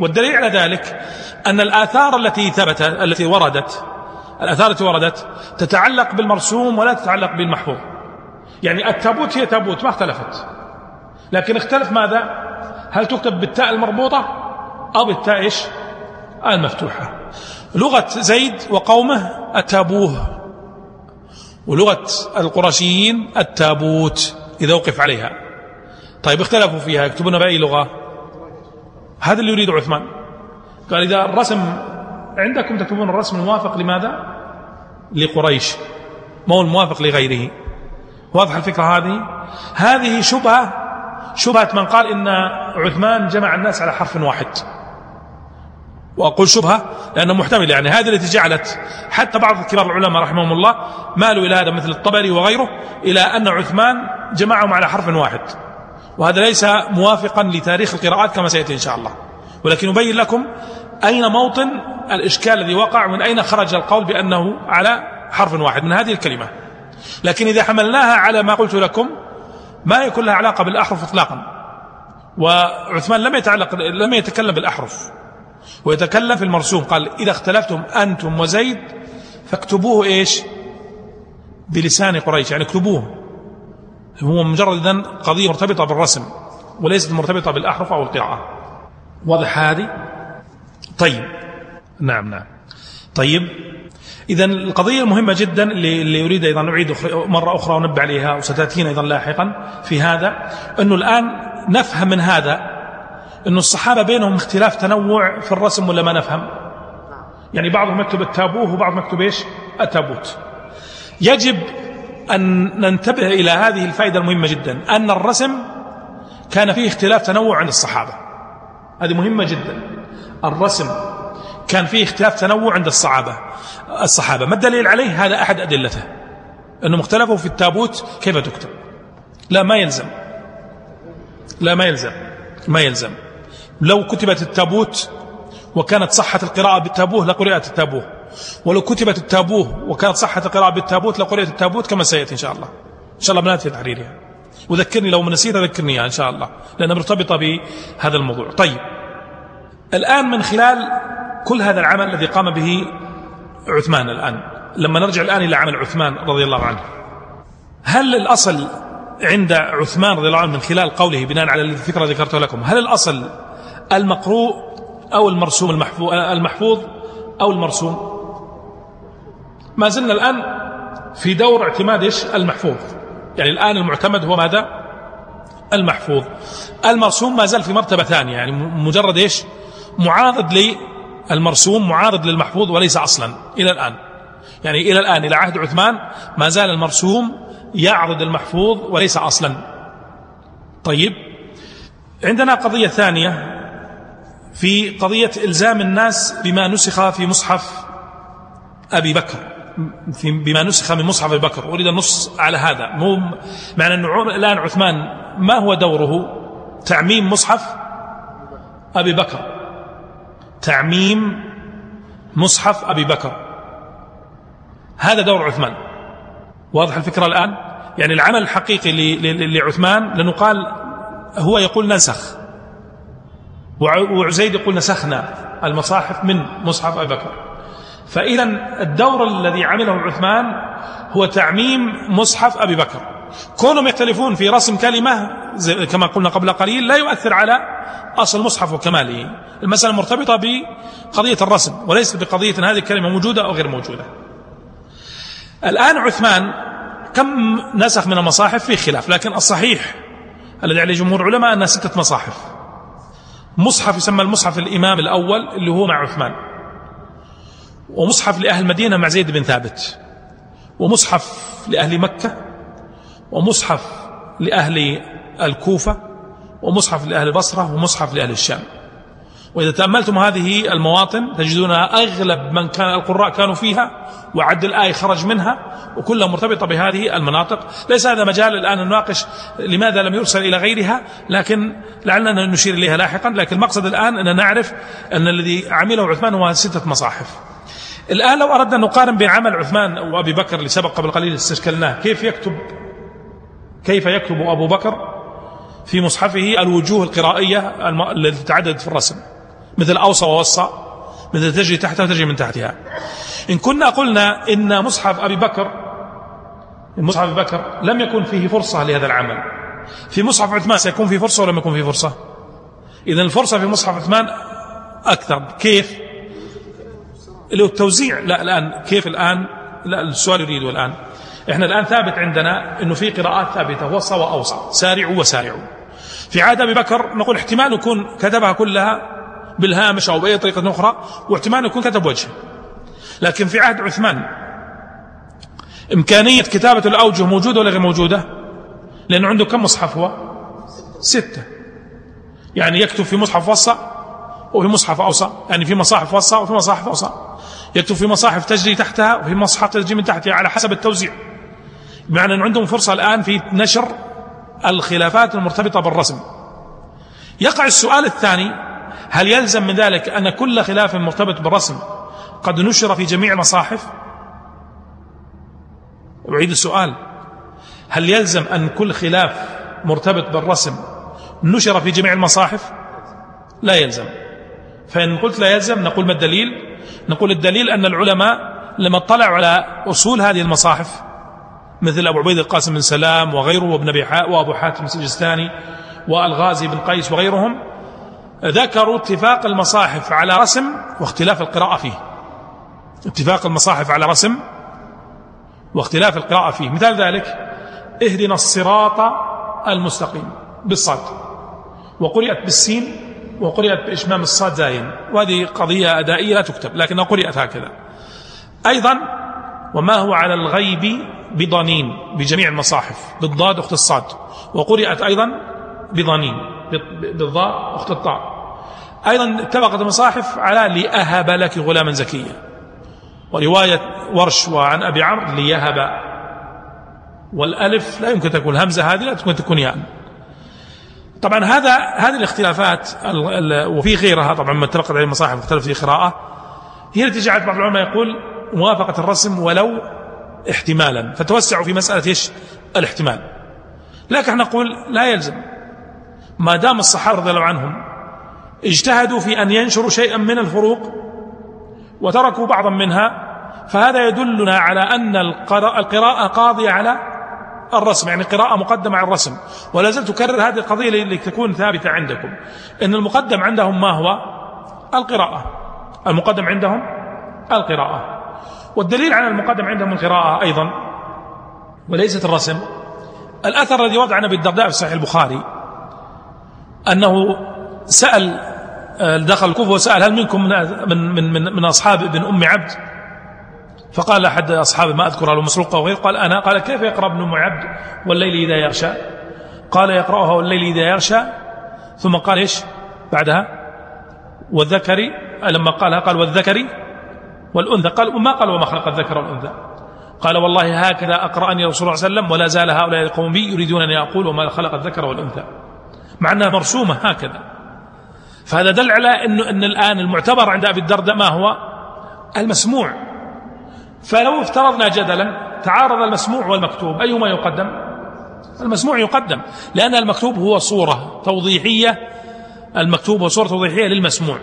والدليل على ذلك أن الآثار التي ثبت التي وردت الآثار التي وردت تتعلق بالمرسوم ولا تتعلق بالمحفوظ. يعني التابوت هي تابوت ما اختلفت. لكن اختلف ماذا؟ هل تكتب بالتاء المربوطة أو بالتاء إيش؟ المفتوحة. لغة زيد وقومه التابوه. ولغة القرشيين التابوت إذا وقف عليها. طيب اختلفوا فيها يكتبون بأي لغة؟ هذا اللي يريد عثمان. قال إذا الرسم عندكم تكتبون الرسم الموافق لماذا؟ لقريش. ما هو الموافق لغيره. واضح الفكرة هذه؟ هذه شبهة شبهة من قال إن عثمان جمع الناس على حرف واحد. وأقول شبهة لأنه محتمل يعني هذه التي جعلت حتى بعض كبار العلماء رحمهم الله مالوا إلى هذا مثل الطبري وغيره إلى أن عثمان جمعهم على حرف واحد. وهذا ليس موافقا لتاريخ القراءات كما سيأتي إن شاء الله. ولكن يبين لكم أين موطن الإشكال الذي وقع ومن أين خرج القول بأنه على حرف واحد من هذه الكلمة. لكن إذا حملناها على ما قلت لكم ما يكون لها علاقة بالأحرف إطلاقا؟ وعثمان لم يتعلق لم يتكلم بالأحرف. ويتكلم في المرسوم قال إذا اختلفتم أنتم وزيد فاكتبوه إيش؟ بلسان قريش يعني اكتبوه. هو مجرد إذن قضية مرتبطة بالرسم وليست مرتبطة بالأحرف أو القراءة. واضح هذه؟ طيب. نعم نعم. طيب. إذا القضية المهمة جدا اللي, اللي أريد أيضا نعيد مرة أخرى ونبع عليها وستأتينا أيضا لاحقا في هذا أنه الآن نفهم من هذا أن الصحابة بينهم اختلاف تنوع في الرسم ولا ما نفهم؟ يعني بعضهم يكتب التابوه وبعضهم يكتب إيش؟ التابوت. يجب أن ننتبه إلى هذه الفائدة المهمة جدا أن الرسم كان فيه اختلاف تنوع عند الصحابة. هذه مهمة جدا. الرسم كان فيه اختلاف تنوع عند الصحابة. الصحابة ما الدليل عليه؟ هذا أحد أدلته. أنه مختلفوا في التابوت كيف تكتب؟ لا ما يلزم. لا ما يلزم. ما يلزم. لو كتبت التابوت وكانت صحة القراءة بالتابوه لقرأت التابوه. ولو كتبت التابوه وكانت صحة القراءة بالتابوت لقرأت التابوت كما سيأتي إن شاء الله. إن شاء الله بنأتي تحريرها. وذكرني لو نسيت ذكرني إياها إن شاء الله لأنها مرتبطة بهذا الموضوع. طيب. الآن من خلال كل هذا العمل الذي قام به عثمان الآن لما نرجع الآن إلى عمل عثمان رضي الله عنه هل الأصل عند عثمان رضي الله عنه من خلال قوله بناء على الفكرة ذكرتها لكم هل الأصل المقروء أو المرسوم المحفوظ, المحفوظ أو المرسوم؟ ما زلنا الآن في دور اعتماد إيش؟ المحفوظ. يعني الآن المعتمد هو ماذا؟ المحفوظ. المرسوم ما زال في مرتبة ثانية يعني مجرد إيش؟ معارض للمرسوم معارض للمحفوظ وليس أصلا. إلى الآن. يعني إلى الآن إلى عهد عثمان ما زال المرسوم يعرض المحفوظ وليس أصلا. طيب عندنا قضية ثانية في قضية إلزام الناس بما نسخ في مصحف أبي بكر. في بما نسخ من مصحف أبي بكر أريد النص على هذا. مو معنى أنه الآن عثمان ما هو دوره؟ تعميم مصحف أبي بكر. تعميم مصحف أبي بكر. هذا دور عثمان. واضح الفكرة الآن؟ يعني العمل الحقيقي لعثمان لأنه قال هو يقول نسخ وعزيد يقول نسخنا المصاحف من مصحف أبي بكر. فإذا الدور الذي عمله عثمان هو تعميم مصحف أبي بكر. كونهم يختلفون في رسم كلمة كما قلنا قبل قليل لا يؤثر على أصل المصحف وكماله. المسألة مرتبطة بقضية الرسم وليست بقضية أن هذه الكلمة موجودة أو غير موجودة. الآن عثمان كم نسخ من المصاحف؟ في خلاف لكن الصحيح الذي عليه جمهور العلماء أنها ستة مصاحف. مصحف يسمى المصحف الإمام الأول اللي هو مع عثمان. ومصحف لأهل المدينة مع زيد بن ثابت ومصحف لأهل مكة ومصحف لأهل الكوفة ومصحف لأهل البصرة ومصحف لأهل الشام. وإذا تأملتم هذه المواطن تجدونها أغلب من كان القراء كانوا فيها وعد الآية خرج منها وكلها مرتبطة بهذه المناطق. ليس هذا مجال الآن نناقش لماذا لم يرسل إلى غيرها لكن لعلنا نشير إليها لاحقا. لكن المقصد الآن أن نعرف أن الذي عمله عثمان هو ستة مصاحف. الآن لو أردنا أن نقارن بين عمل عثمان وأبي بكر اللي سبق قبل قليل استشكلناه كيف يكتب؟ كيف يكتب أبو بكر في مصحفه الوجوه القرائية التي تعددت في الرسم؟ مثل أوصى ووصى مثل تجري تحتها وتجري من تحتها. إن كنا قلنا إن مصحف أبي بكر مصحف أبي بكر لم يكن فيه فرصة لهذا العمل. في مصحف عثمان سيكون فيه فرصة ولا لم يكن فيه فرصة؟ إذا الفرصة في مصحف عثمان أكثر. كيف؟ اللي هو التوزيع لا الآن كيف الآن؟ لا السؤال يريده الآن. إحنا الآن ثابت عندنا أنه في قراءات ثابتة وصى وأوصى سارعوا وسارعوا في عهد أبي بكر نقول احتمال يكون كتبها كلها بالهامش أو بأي طريقة أخرى واحتمال يكون كتب وجه. لكن في عهد عثمان إمكانية كتابة الأوجه موجودة ولا غير موجودة؟ لأنه عنده كم مصحف هو؟ ستة. يعني يكتب في مصحف وصى وفي مصحف أوصى. يعني في مصاحف وصى وفي مصاحف أوصى. يكتب في مصاحف تجري تحتها وفي مصحف تجري من تحتها على حسب التوزيع. بمعنى أن عندهم فرصة الآن في نشر الخلافات المرتبطة بالرسم. يقع السؤال الثاني هل يلزم من ذلك أن كل خلاف مرتبط بالرسم قد نشر في جميع المصاحف؟ أعيد السؤال. هل يلزم أن كل خلاف مرتبط بالرسم نشر في جميع المصاحف؟ لا يلزم. فإن قلت لا يلزم نقول ما الدليل؟ نقول الدليل أن العلماء لما اطلعوا على أصول هذه المصاحف مثل أبو عبيد القاسم بن سلام وغيره وابن أبي وأبو حاتم السجستاني والغازي بن قيس وغيرهم ذكروا اتفاق المصاحف على رسم واختلاف القراءة فيه. اتفاق المصاحف على رسم واختلاف القراءة فيه. مثال ذلك اهدنا الصراط المستقيم بالصاد وقرئت بالسين وقرئت بإشمام الصاد زاين وهذه قضية أدائية لا تكتب لكنها قرئت هكذا. أيضا وما هو على الغيب بضنين بجميع المصاحف بالضاد أخت الصاد. وقرئت أيضا بضنين بالضاء أخت الطاء. أيضا اتفقت المصاحف على لأهب لك غلاما زكيا. ورواية ورش وعن أبي عمرو ليهب. والألف لا يمكن تكون همزة هذه لا يمكن تكون ياء. طبعا هذا هذه الاختلافات وفي غيرها طبعا ما اتفقت عليه المصاحف مختلف في قراءة. هي التي جعلت بعض العلماء يقول موافقة الرسم ولو احتمالا. فتوسعوا في مسألة إيش؟ الاحتمال. لكن نقول لا يلزم. ما دام الصحابة رضي الله عنهم اجتهدوا في أن ينشروا شيئا من الفروق وتركوا بعضا منها فهذا يدلنا على أن القراءة قاضية على الرسم يعني قراءة مقدمة على الرسم. ولا زلت أكرر هذه القضية لتكون ثابتة عندكم. إن المقدم عندهم ما هو؟ القراءة. المقدم عندهم القراءة. والدليل على المقدم عندهم القراءة أيضا وليست الرسم. الأثر الذي وضع النبي الدرداء في صحيح البخاري أنه سأل دخل الكوفة وسأل هل منكم من, من, من, من أصحاب ابن أم عبد؟ فقال أحد أصحابه ما أذكر له مسروق أو غير. قال أنا. قال كيف يقرأ ابن أم عبد والليل إذا يغشى؟ قال يقرأها والليل إذا يغشى. ثم قال إيش بعدها؟ والذكر. لما قالها قال والذكر والأنثى. قال وما قال وما خلق الذكر والأنثى؟ قال والله هكذا أقرأني رسول الله صلى الله عليه وسلم ولا زال هؤلاء القوم بي يريدون أن يقول وما خلق الذكر والأنثى. مع أنها مرسومة هكذا. فهذا دل على أنه أن الآن المعتبر عند أبي الدرداء ما هو؟ المسموع. فلو افترضنا جدلا تعارض المسموع والمكتوب أيهما يقدم؟ المسموع يقدم لأن المكتوب هو صورة توضيحية المكتوب هو صورة توضيحية للمسموع.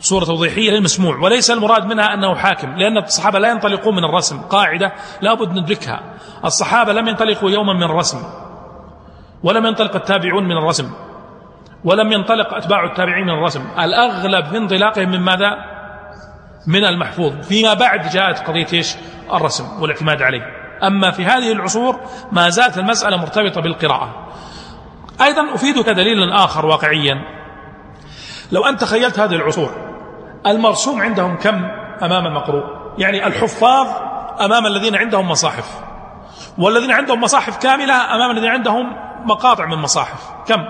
صورة توضيحية للمسموع وليس المراد منها أنه حاكم لأن الصحابة لا ينطلقون من الرسم قاعدة لابد ندركها. الصحابة لم ينطلقوا يوما من الرسم ولم ينطلق التابعون من الرسم ولم ينطلق أتباع التابعين من الرسم. الأغلب في انطلاقهم من ماذا؟ من المحفوظ فيما بعد جاءت قضية إيش؟ الرسم والاعتماد عليه. أما في هذه العصور ما زالت المسألة مرتبطة بالقراءة. أيضا أفيدك دليلا آخر واقعيا. لو أنت تخيلت هذه العصور المرسوم عندهم كم أمام المقروء؟ يعني الحفاظ أمام الذين عندهم مصاحف والذين عندهم مصاحف كاملة أمام الذين عندهم مقاطع من مصاحف. كم؟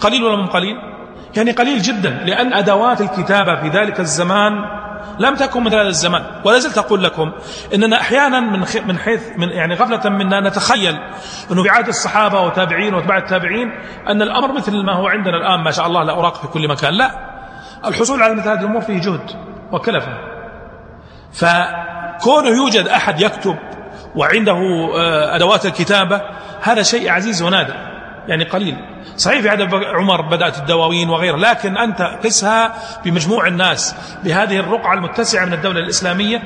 قليل ولا من قليل؟ يعني قليل جدا لأن أدوات الكتابة في ذلك الزمان لم تكن مثل هذا الزمان. ولا زلت أقول لكم أننا أحيانا من من حيث من يعني غفلة منا نتخيل أنه في عهد الصحابة وتابعين وأتباع التابعين أن الأمر مثل ما هو عندنا الآن ما شاء الله لا أراق في كل مكان. لا الحصول على مثل هذه الأمور فيه جهد وكلفة فكونه يوجد أحد يكتب وعنده آه، أدوات الكتابة هذا شيء عزيز ونادر. يعني قليل. صحيح في عهد عمر بدأت الدواوين وغيرها لكن أنت قسها بمجموع الناس بهذه الرقعة المتسعة من الدولة الإسلامية.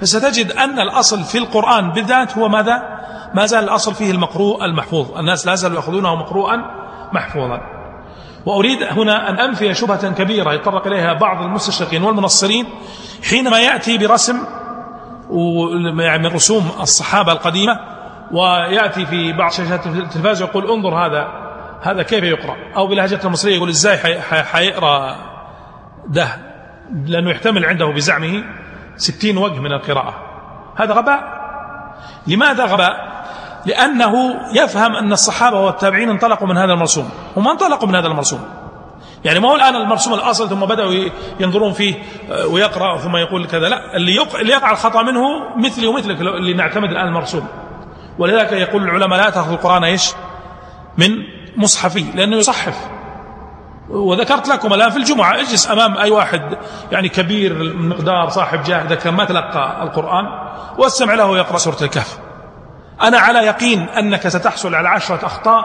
فستجد أن الأصل في القرآن بالذات هو ماذا؟ ما زال الأصل فيه المقروء المحفوظ. الناس لا زالوا يأخذونه مقروءا محفوظا. وأريد هنا أن أنفي شبهة كبيرة يتطرق إليها بعض المستشرقين والمنصرين حينما يأتي برسم يعني من رسوم الصحابة القديمة ويأتي في بعض شاشات التلفاز ويقول انظر هذا هذا كيف يقرأ؟ أو بلهجة المصرية يقول إزاي حيقرأ ده؟ لأنه يحتمل عنده بزعمه ستين وجه من القراءة. هذا غباء. لماذا غباء؟ لأنه يفهم أن الصحابة والتابعين انطلقوا من هذا المرسوم. هم انطلقوا من هذا المرسوم. يعني ما هو الآن المرسوم الأصل ثم بدأوا ينظرون فيه آه، ويقرأ ثم يقول كذا. لا اللي يقع, اللي يقع الخطأ منه مثلي ومثلك اللي نعتمد الآن المرسوم. ولذلك يقول العلماء لا تأخذ القرآن إيش؟ من مصحفي لأنه يصحف. وذكرت لكم الآن في الجمعة اجلس أمام أي واحد يعني كبير المقدار صاحب جاه إذا كان ما تلقى القرآن واستمع له يقرأ سورة الكهف. أنا على يقين أنك ستحصل على عشرة أخطاء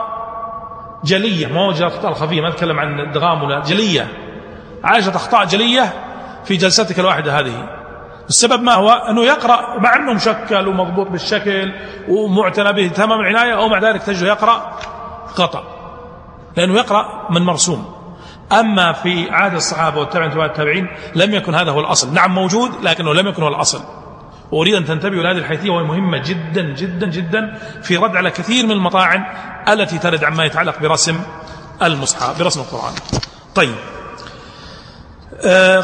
جلية ما هو أخطاء خفية ما أتكلم عن الدغام ولا جلية. عشرة أخطاء جلية في جلستك الواحدة هذه. السبب ما هو؟ أنه يقرأ مع أنه مشكل ومضبوط بالشكل ومعتنى به تمام العناية أو مع ذلك تجده يقرأ خطأ لأنه يقرأ من مرسوم. أما في عهد الصحابة والتابعين والتابعين لم يكن هذا هو الأصل. نعم موجود لكنه لم يكن هو الأصل. وأريد أن تنتبهوا لهذه الحيثية وهي مهمة جدا جدا جدا في رد على كثير من المطاعن التي ترد عما يتعلق برسم المصحف برسم القرآن. طيب.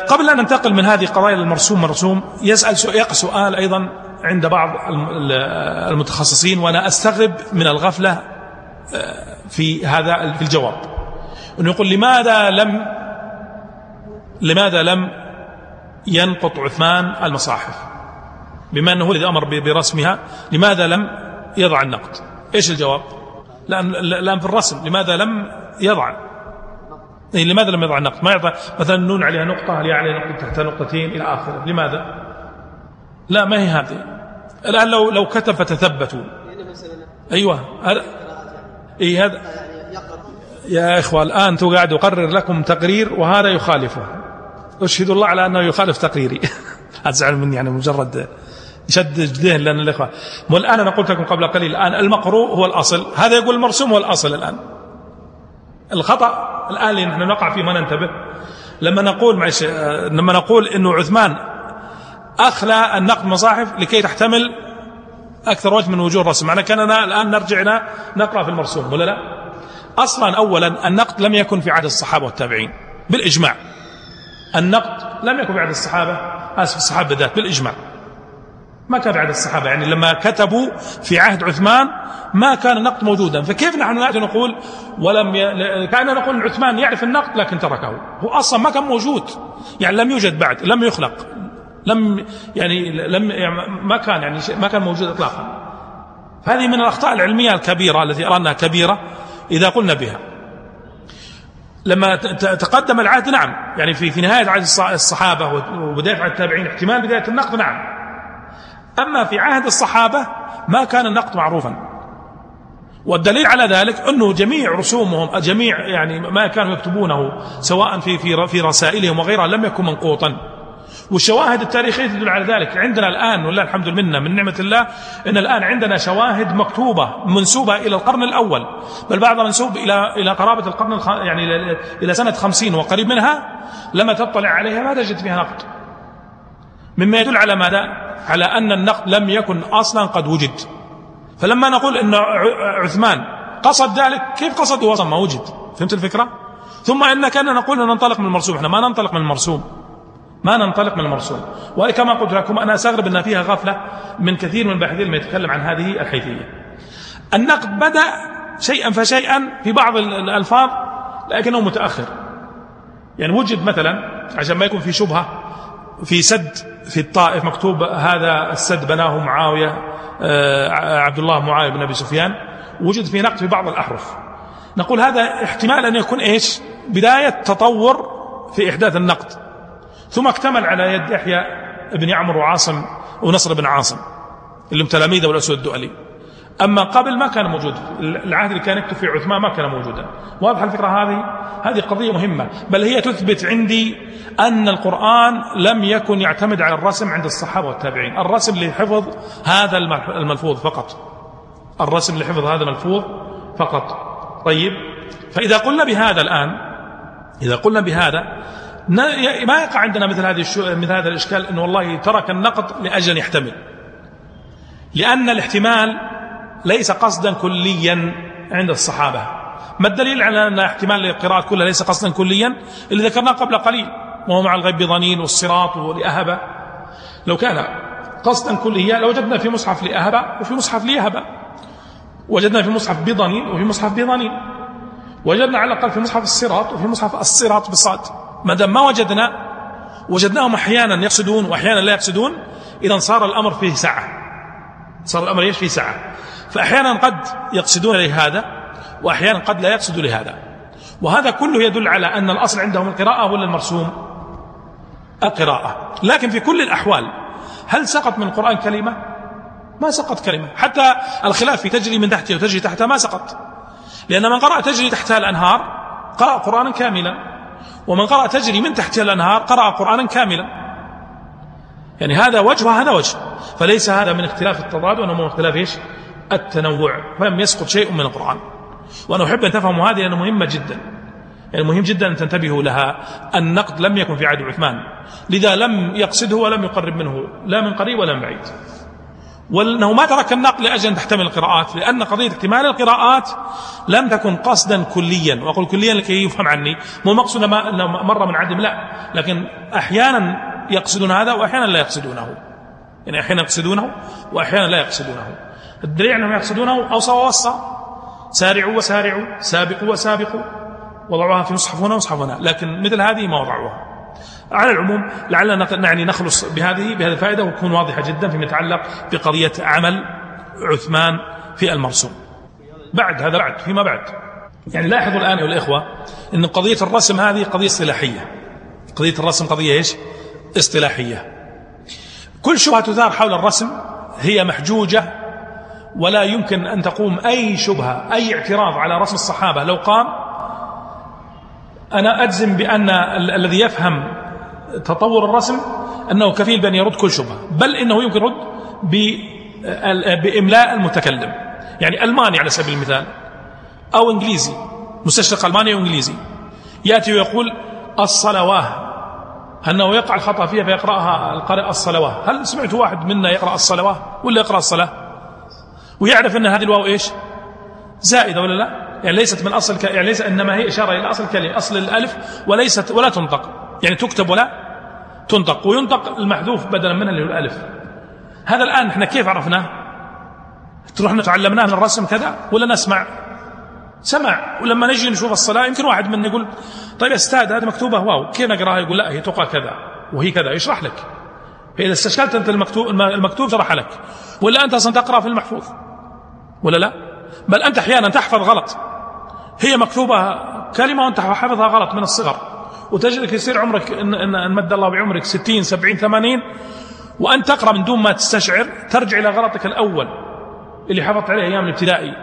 قبل أن ننتقل من هذه قضايا المرسوم مرسوم يسأل يقع سؤال أيضا عند بعض المتخصصين وأنا أستغرب من الغفلة في هذا في الجواب. أنه يقول لماذا لم لماذا لم ينقط عثمان المصاحف؟ بما أنه الذي أمر برسمها لماذا لم يضع النقد؟ إيش الجواب؟ لأن, لأن في الرسم لماذا لم يضع؟ لماذا لم يضع النقد ما يعطى مثلا النون عليها نقطة هل عليها نقطة تحت نقطتين إلى آخره؟ لماذا؟ لا ما هي هذه. الآن لو لو كتب فتثبتوا. أيوة. هذا إيه هذا يا إخوة الآن قاعد أقرر لكم تقرير وهذا يخالفه. أشهد الله على أنه يخالف تقريري. أزعل مني يعني مجرد شد جديه لأن الإخوة. والآن أنا قلت لكم قبل قليل الآن المقروء هو الأصل. هذا يقول المرسوم هو الأصل الآن. الخطأ الآن اللي نحن نقع فيه ما ننتبه. لما نقول معش لما نقول أنه عثمان أخلى النقد مصاحف لكي تحتمل أكثر وجه من وجوه الرسم معنى كاننا الآن نرجعنا نقرأ في المرسوم ولا لا؟ أصلا أولا النقد لم يكن في عهد الصحابة والتابعين بالإجماع. النقد لم يكن في عهد الصحابة آسف الصحابة بالذات بالإجماع. ما كان بعد الصحابة. يعني لما كتبوا في عهد عثمان ما كان النقد موجودا. فكيف نحن نأتي نقول ولم ي... كأننا نقول عثمان يعرف النقد لكن تركه. هو أصلا ما كان موجود. يعني لم يوجد بعد لم يخلق لم يعني لم يعني ما كان يعني ما كان موجود اطلاقا. هذه من الأخطاء العلمية الكبيرة التي ارى انها كبيرة إذا قلنا بها. لما تقدم العهد نعم. يعني في في نهاية عهد الصحابة وبداية عهد التابعين احتمال بداية النقد نعم. أما في عهد الصحابة ما كان النقد معروفا. والدليل على ذلك أنه جميع رسومهم جميع يعني ما كانوا يكتبونه سواء في في في رسائلهم وغيرها لم يكن منقوطا. والشواهد التاريخية تدل على ذلك. عندنا الآن والله الحمد لله من نعمة الله أن الآن عندنا شواهد مكتوبة منسوبة إلى القرن الأول. بل بعضها منسوب إلى إلى قرابة القرن. يعني إلى سنة خمسين وقريب منها لما تطلع عليها ما تجد فيها نقد. مما يدل على ماذا؟ على أن النقد لم يكن أصلا قد وجد. فلما نقول أن عثمان قصد ذلك كيف قصده أصلا ما وجد. فهمت الفكرة؟ ثم إن كان نقول أن ننطلق من المرسوم. إحنا ما ننطلق من المرسوم. ما ننطلق من المرسوم. وكما قلت لكم أنا أستغرب أن فيها غفلة من كثير من الباحثين لما يتكلم عن هذه الحيثية. النقد بدأ شيئا فشيئا في بعض الألفاظ لكنه متأخر. يعني وجد مثلا عشان ما يكون في شبهة في سد في الطائف مكتوب هذا السد بناه معاوية آه، عبد الله معاوية بن أبي سفيان. وجد في نقد في بعض الأحرف. نقول هذا احتمال أن يكون إيش؟ بداية تطور في إحداث النقد. ثم اكتمل على يد يحيى بن عمرو وعاصم ونصر بن عاصم اللي هم تلاميذه والأسود الدؤلي. أما قبل ما كان موجود العهد اللي كان يكتب في عثمان ما كان موجودا. واضح الفكرة هذه؟ هذه قضية مهمة. بل هي تثبت عندي أن القرآن لم يكن يعتمد على الرسم عند الصحابة والتابعين. الرسم لحفظ هذا الملفوظ فقط. الرسم لحفظ هذا الملفوظ فقط. طيب فإذا قلنا بهذا الآن إذا قلنا بهذا ما يقع عندنا مثل هذه مثل هذا الإشكال أنه والله ترك النقد لأجل يحتمل. لأن الاحتمال ليس قصدا كليا عند الصحابة. ما الدليل على أن احتمال القراءة كلها ليس قصدا كليا؟ اللي ذكرناه قبل قليل وهو مع الغيب بضنين والصراط ولأهبة لو كان قصدا كليا لوجدنا في مصحف لأهبة وفي مصحف ليهبة وجدنا في مصحف بضنين وفي مصحف بضنين وجدنا على الأقل في مصحف الصراط وفي مصحف الصراط بالصاد. ما دام ما وجدنا وجدناهم أحيانا يقصدون وأحيانا لا يقصدون إذا صار الأمر فيه سعة صار الأمر إيش؟ فيه سعة فأحيانا قد يقصدون لهذا وأحيانا قد لا يقصدوا لهذا وهذا كله يدل على أن الأصل عندهم القراءة ولا المرسوم؟ القراءة. لكن في كل الأحوال هل سقط من القرآن كلمة؟ ما سقط كلمة. حتى الخلاف في تجري من تحتها وتجري تحتها ما سقط. لأن من قرأ تجري تحتها الأنهار قرأ قرآنا كاملا. ومن قرأ تجري من تحتها الأنهار قرأ قرآنا كاملا. يعني هذا وجه وهذا وجه. فليس هذا من اختلاف التضاد وإنما من اختلاف إيش؟ التنوع فلم يسقط شيء من القرآن. وأنا أحب أن تفهموا هذه لأنها مهمة جدا. يعني مهم جدا أن تنتبهوا لها. النقد لم يكن في عهد عثمان. لذا لم يقصده ولم يقرب منه لا من قريب ولا من بعيد. وأنه ما ترك النقل لأجل أن تحتمل القراءات لأن قضية احتمال القراءات لم تكن قصدا كليا. وأقول كليا لكي يفهم عني. مو مقصود ما أنه مره من عدم لا. لكن أحيانا يقصدون هذا واحيانا لا يقصدونه. يعني أحيانا يقصدونه واحيانا لا يقصدونه. الدليل أنهم يقصدونه اوصى ووصى سارعوا وسارعوا سابقوا وسابقوا. وضعوها في مصحف هنا ومصحف هنا. لكن مثل هذه ما وضعوها. على العموم لعلنا نعني نخلص بهذه بهذه الفائدة وتكون واضحة جدا فيما يتعلق بقضية عمل عثمان في المرسوم. بعد هذا بعد فيما بعد. يعني لاحظوا الآن أيها الإخوة أن قضية الرسم هذه قضية اصطلاحية. قضية الرسم قضية إيش؟ اصطلاحية. كل شبهة تثار حول الرسم هي محجوجة ولا يمكن أن تقوم أي شبهة أي اعتراض على رسم الصحابة. لو قام أنا أجزم بأن الذي يفهم تطور الرسم أنه كفيل بأن يرد كل شبهة بل إنه يمكن رد بإملاء المتكلم. يعني ألماني على سبيل المثال أو إنجليزي مستشرق ألماني أو إنجليزي يأتي ويقول الصلواه. أنه يقع الخطأ فيها فيقرأها القارئ الصلواه. هل سمعت واحد منا يقرأ الصلواه ولا يقرأ الصلاة؟ ويعرف أن هذه الواو إيش؟ زائدة ولا لا؟ يعني ليست من أصل ك... يعني ليس إنما هي إشارة إلى أصل الكلمة أصل الألف وليست ولا تنطق. يعني تكتب ولا تنطق وينطق المحذوف بدلا منها اللي هو الألف. هذا الآن إحنا كيف عرفناه؟ تروح تعلمناه من الرسم كذا ولا نسمع؟ سمع. ولما نجي نشوف الصلاة يمكن واحد منا يقول طيب أستاذ هذه مكتوبة واو كيف نقراها؟ يقول لا هي تقرأ كذا وهي كذا يشرح لك. فإذا استشكلت أنت المكتوب, المكتوب شرح لك. ولا أنت أصلا تقرأ في المحفوظ؟ ولا لا؟ بل أنت أحيانا تحفظ غلط. هي مكتوبة كلمة وأنت حافظها غلط من الصغر وتجدك يصير عمرك إن, إن, إن مد الله بعمرك ستين سبعين ثمانين وأنت تقرأ من دون ما تستشعر ترجع إلى غلطك الأول اللي حفظت عليه أيام الابتدائي.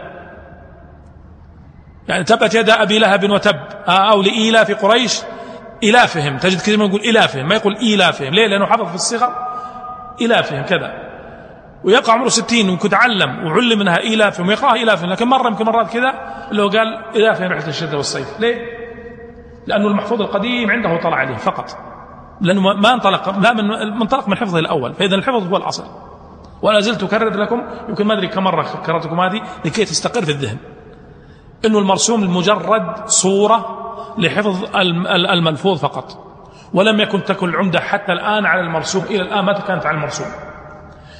يعني تبت يد أبي لهب وتب آه، أو لإيلاف قريش إلافهم تجد كثير يقول إلافهم ما يقول إيلافهم. ليه؟ لأنه حفظ في الصغر إلافهم كذا. ويقع عمره ستين ويمكن تعلم وعلم منها إيلافهم ويقرأها إيلافهم لكن مرة يمكن مرات كذا اللي هو قال إيلافهم رحلة الشتاء والصيف. ليه؟ لأنه المحفوظ القديم عنده طلع عليه فقط. لأنه ما انطلق لا من منطلق من حفظه الأول. فإذا الحفظ هو الأصل. ولا زلت أكرر لكم يمكن ما أدري كم مرة كررتكم هذه لكي تستقر في الذهن. أنه المرسوم مجرد صورة لحفظ الملفوظ فقط. ولم يكن تكن العمدة حتى الآن على المرسوم. إلى الآن ما كانت على المرسوم.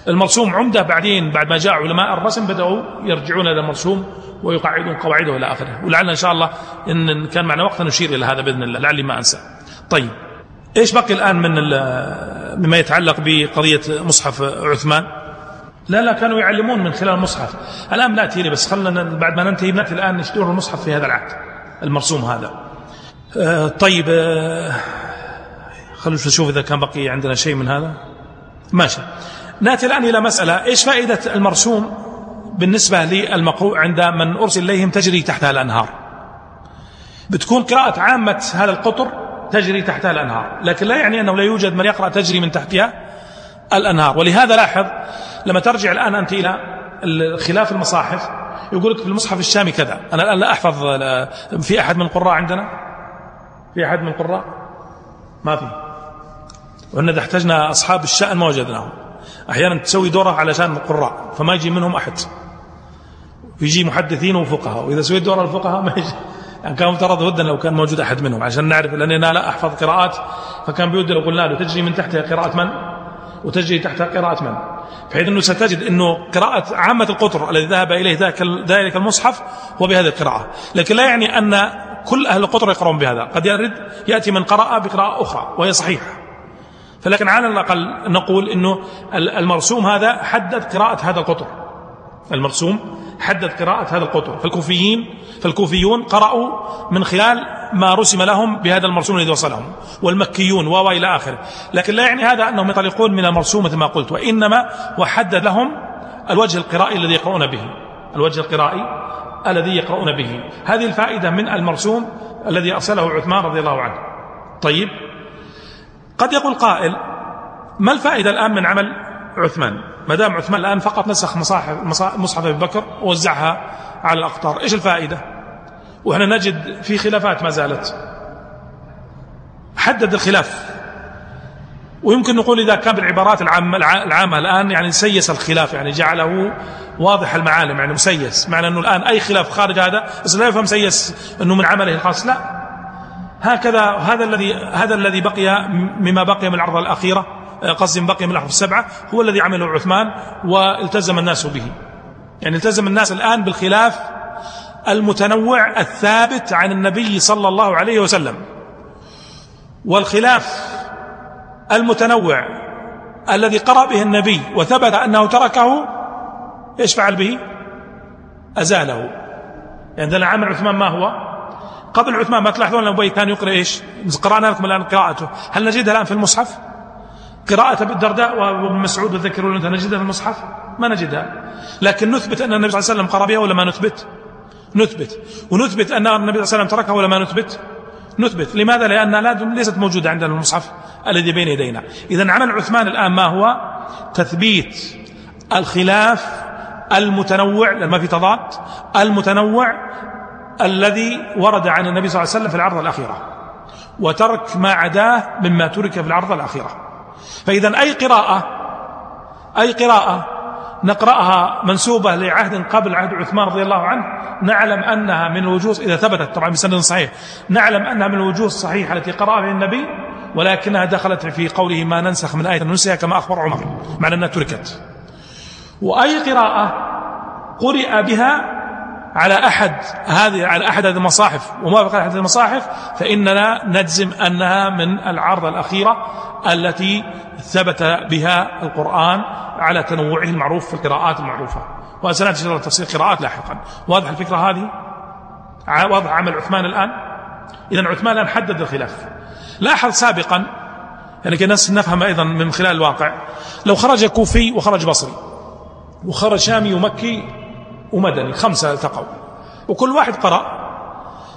المرسوم عمدة بعدين بعد ما جاء علماء الرسم بدأوا يرجعون إلى المرسوم ويقعدون قواعده إلى آخره. ولعلنا إن شاء الله إن كان معنا وقت نشير إلى هذا بإذن الله لعلي ما أنسى. طيب إيش بقي الآن من مما يتعلق بقضية مصحف عثمان؟ لا لا كانوا يعلمون من خلال المصحف. الآن نأتي لي بس خلنا بعد ما ننتهي نأتي الآن نشتغل المصحف في هذا العهد المرسوم هذا. آه طيب آه خلونا نشوف إذا كان بقي عندنا شيء من هذا. ماشي. ناتي الآن إلى مسألة إيش فائدة المرسوم بالنسبة للمقروء عند من أرسل إليهم تجري تحتها الأنهار؟ بتكون قراءة عامة هذا القطر تجري تحتها الأنهار لكن لا يعني أنه لا يوجد من يقرأ تجري من تحتها الأنهار. ولهذا لاحظ لما ترجع الآن أنت إلى خلاف المصاحف يقول لك في المصحف الشامي كذا أنا الآن لا أحفظ في أحد من القراء عندنا؟ في أحد من القراء ما في. وأن إذا احتجنا أصحاب الشأن ما وجدناهم. أحيانا تسوي دورة علشان القراء فما يجي منهم أحد. يجي محدثين وفقهاء وإذا سويت دورة الفقهاء ما يجي. يعني كان مفترض ودا لو كان موجود أحد منهم عشان نعرف لأني أنا لا أحفظ قراءات فكان بيود لو قلنا له تجري من تحتها قراءة من؟ وتجري تحتها قراءة من؟ بحيث أنه ستجد أنه قراءة عامة القطر الذي ذهب إليه ذلك المصحف هو بهذه القراءة. لكن لا يعني أن كل أهل القطر يقرؤون بهذا. قد يرد يأتي من قرأ بقراءة أخرى وهي صحيحة. فلكن على الأقل نقول أنه المرسوم هذا حدد قراءة هذا القطر. المرسوم حدد قراءة هذا القطر. فالكوفيين فالكوفيون قرأوا من خلال ما رسم لهم بهذا المرسوم الذي وصلهم والمكيون و إلى آخره. لكن لا يعني هذا أنهم ينطلقون من المرسوم مثل ما قلت. وإنما وحدد لهم الوجه القرائي الذي يقرؤون به. الوجه القرائي الذي يقرؤون به. هذه الفائدة من المرسوم الذي أرسله عثمان رضي الله عنه. طيب. قد يقول قائل ما الفائدة الآن من عمل عثمان؟ ما دام عثمان الآن فقط نسخ مصاحف مصحف أبي بكر ووزعها على الأقطار إيش الفائدة؟ وإحنا نجد في خلافات ما زالت. حدد الخلاف. ويمكن نقول إذا كان بالعبارات العامة, العامة الآن يعني سيس الخلاف يعني جعله واضح المعالم يعني مسيس. معنى أنه الآن أي خلاف خارج هذا لا يفهم سيس أنه من عمله الخاص. لا. هكذا هذا الذي هذا الذي بقي مما بقي من العرض الأخيرة قصدي بقي من الأحرف السبعة هو الذي عمله عثمان والتزم الناس به. يعني التزم الناس الآن بالخلاف المتنوع الثابت عن النبي صلى الله عليه وسلم. والخلاف المتنوع الذي قرأ به النبي وثبت أنه تركه إيش فعل به؟ أزاله. يعني عمل عثمان ما هو؟ قبل عثمان ما تلاحظون أبي كان يقرأ إيش؟ قرأنا لكم الآن قراءته. هل نجدها الآن في المصحف؟ قراءة بالدرداء وابن مسعود والذكر أنت نجدها في المصحف؟ ما نجدها. لكن نثبت أن النبي صلى الله عليه وسلم قرأ بها ولا ما نثبت؟ نثبت. ونثبت أن النبي صلى الله عليه وسلم تركها ولا ما نثبت؟ نثبت. لماذا؟ لأنها ليست موجودة عندنا المصحف الذي بين يدينا. إذا عمل عثمان الآن ما هو؟ تثبيت الخلاف المتنوع لما في تضاد المتنوع الذي ورد عن النبي صلى الله عليه وسلم في العرض الأخيرة. وترك ما عداه مما ترك في العرض الأخيرة. فإذا أي قراءة أي قراءة نقرأها منسوبة لعهد قبل عهد عثمان رضي الله عنه نعلم أنها من الوجوه إذا ثبتت طبعا بسند صحيح نعلم أنها من الوجوه الصحيحة التي قرأها النبي ولكنها دخلت في قوله ما ننسخ من آية ننسها كما أخبر عمر معنى أنها تركت. وأي قراءة قرئ بها على أحد هذه على أحد هذه المصاحف. وموافق على أحد المصاحف فإننا نجزم أنها من العرض الأخيرة التي ثبت بها القرآن على تنوعه المعروف في القراءات المعروفة. وسنأتي إلى تفسير قراءات لاحقا. واضح الفكرة هذه؟ واضح عمل عثمان الآن؟ إذا عثمان الآن حدد الخلاف. لاحظ سابقا يعني كناس نفهم أيضا من خلال الواقع لو خرج كوفي وخرج بصري وخرج شامي ومكي ومدني خمسة التقوا وكل واحد قرأ.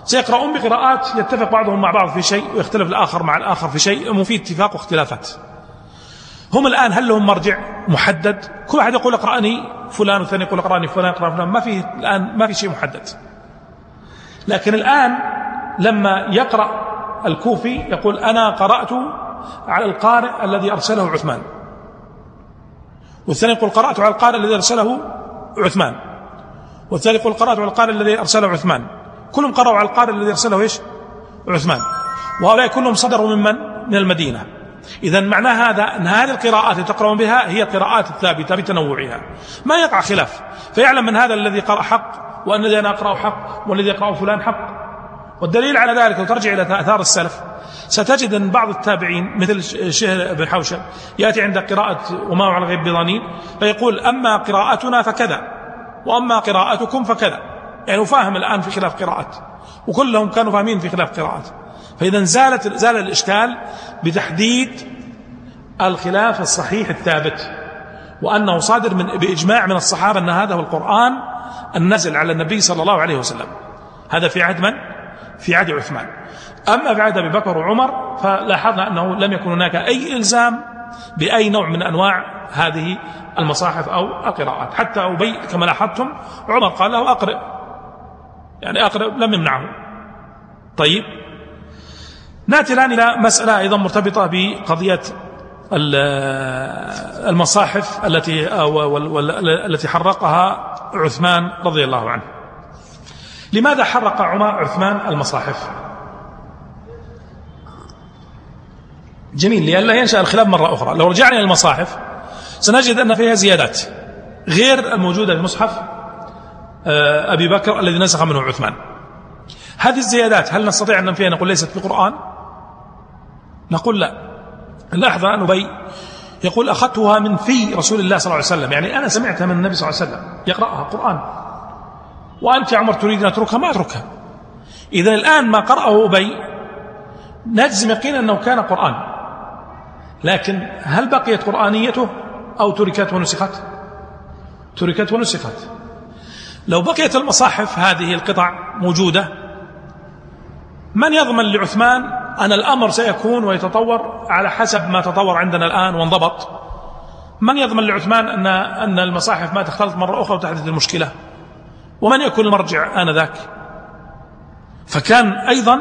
سيقرؤون بقراءات يتفق بعضهم مع بعض في شيء ويختلف الآخر مع الآخر في شيء. وفي اتفاق واختلافات. هم الآن هل لهم مرجع محدد؟ كل واحد يقول اقرأني فلان والثاني يقول اقرأني فلان اقرأ فلان. ما في الآن ما في شيء محدد. لكن الآن لما يقرأ الكوفي يقول أنا قرأت على القارئ الذي أرسله عثمان. والثاني يقول قرأت على القارئ الذي أرسله عثمان. يقول قرأت على القارئ الذي أرسله عثمان. كلهم قرأوا على القارئ الذي أرسله إيش؟ عثمان. وهؤلاء كلهم صدروا ممن من؟ المدينة. إذا معنى هذا أن هذه القراءات التي تقرؤون بها هي قراءات الثابتة بتنوعها. ما يقع خلاف. فيعلم من هذا الذي قرأ حق وأن الذي أنا أقرأ حق والذي يقرأ فلان حق. والدليل على ذلك لو ترجع إلى آثار السلف ستجد أن بعض التابعين مثل شهر بن حوشب يأتي عند قراءة وما على الغيب بضنين فيقول أما قراءتنا فكذا. وأما قراءتكم فكذا. يعني وفاهم الآن في خلاف قراءات وكلهم كانوا فاهمين في خلاف قراءات فإذا زالت زال الإشكال بتحديد الخلاف الصحيح الثابت. وأنه صادر من بإجماع من الصحابة أن هذا هو القرآن النزل على النبي صلى الله عليه وسلم. هذا في عهد من؟ في عهد عثمان. أما في عهد أبي بكر وعمر فلاحظنا أنه لم يكن هناك أي إلزام بأي نوع من أنواع هذه المصاحف أو القراءات. حتى أبي كما لاحظتم عمر قال له أقرئ يعني أقرئ لم يمنعه. طيب. ناتي الآن إلى مسألة أيضا مرتبطة بقضية المصاحف التي التي حرقها عثمان رضي الله عنه. لماذا حرق عمر عثمان المصاحف؟ جميل لئلا ينشأ الخلاف مرة أخرى. لو رجعنا إلى المصاحف سنجد أن فيها زيادات غير الموجودة في مصحف آه، أبي بكر الذي نسخ منه عثمان. هذه الزيادات هل نستطيع أن فيها نقول ليست في قرآن نقول لا. لاحظ أن أبي يقول أخذتها من في رسول الله صلى الله عليه وسلم. يعني أنا سمعتها من النبي صلى الله عليه وسلم. يقرأها قرآن وأنت يا عمر تريد أن أتركها؟ ما أتركها. إذا الآن ما قرأه أبي نجزم يقينا أنه كان قرآن. لكن هل بقيت قرآنيته؟ أو تركت ونسخت؟ تركت ونسخت. لو بقيت المصاحف هذه القطع موجودة من يضمن لعثمان أن الأمر سيكون ويتطور على حسب ما تطور عندنا الآن وانضبط؟ من يضمن لعثمان أن أن المصاحف ما تختلط مرة أخرى وتحدث المشكلة؟ ومن يكون المرجع آنذاك؟ فكان أيضا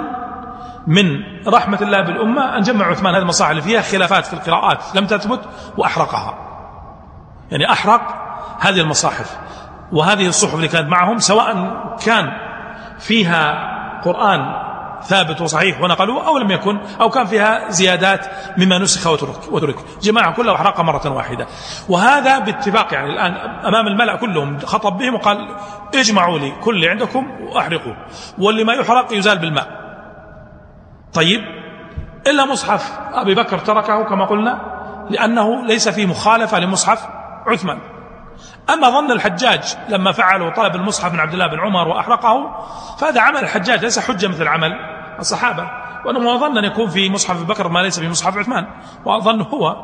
من رحمة الله بالأمة أن جمع عثمان هذه المصاحف اللي فيها خلافات في القراءات لم تثبت وأحرقها. يعني أحرق هذه المصاحف. وهذه الصحف اللي كانت معهم سواء كان فيها قرآن ثابت وصحيح ونقلوه أو لم يكن أو كان فيها زيادات مما نسخ وترك, وترك. جماعة كلها وحرقها مرة واحدة. وهذا باتفاق يعني الآن أمام الملأ كلهم خطب بهم وقال اجمعوا لي كل اللي عندكم وأحرقوه. واللي ما يحرق يزال بالماء. طيب إلا مصحف أبي بكر تركه كما قلنا لأنه ليس فيه مخالفة لمصحف عثمان. أما ظن الحجاج لما فعلوا طلب المصحف من عبد الله بن عمر وأحرقه فهذا عمل الحجاج ليس حجة مثل عمل الصحابة وأنه ظن أن يكون في مصحف بكر ما ليس في مصحف عثمان. وظن هو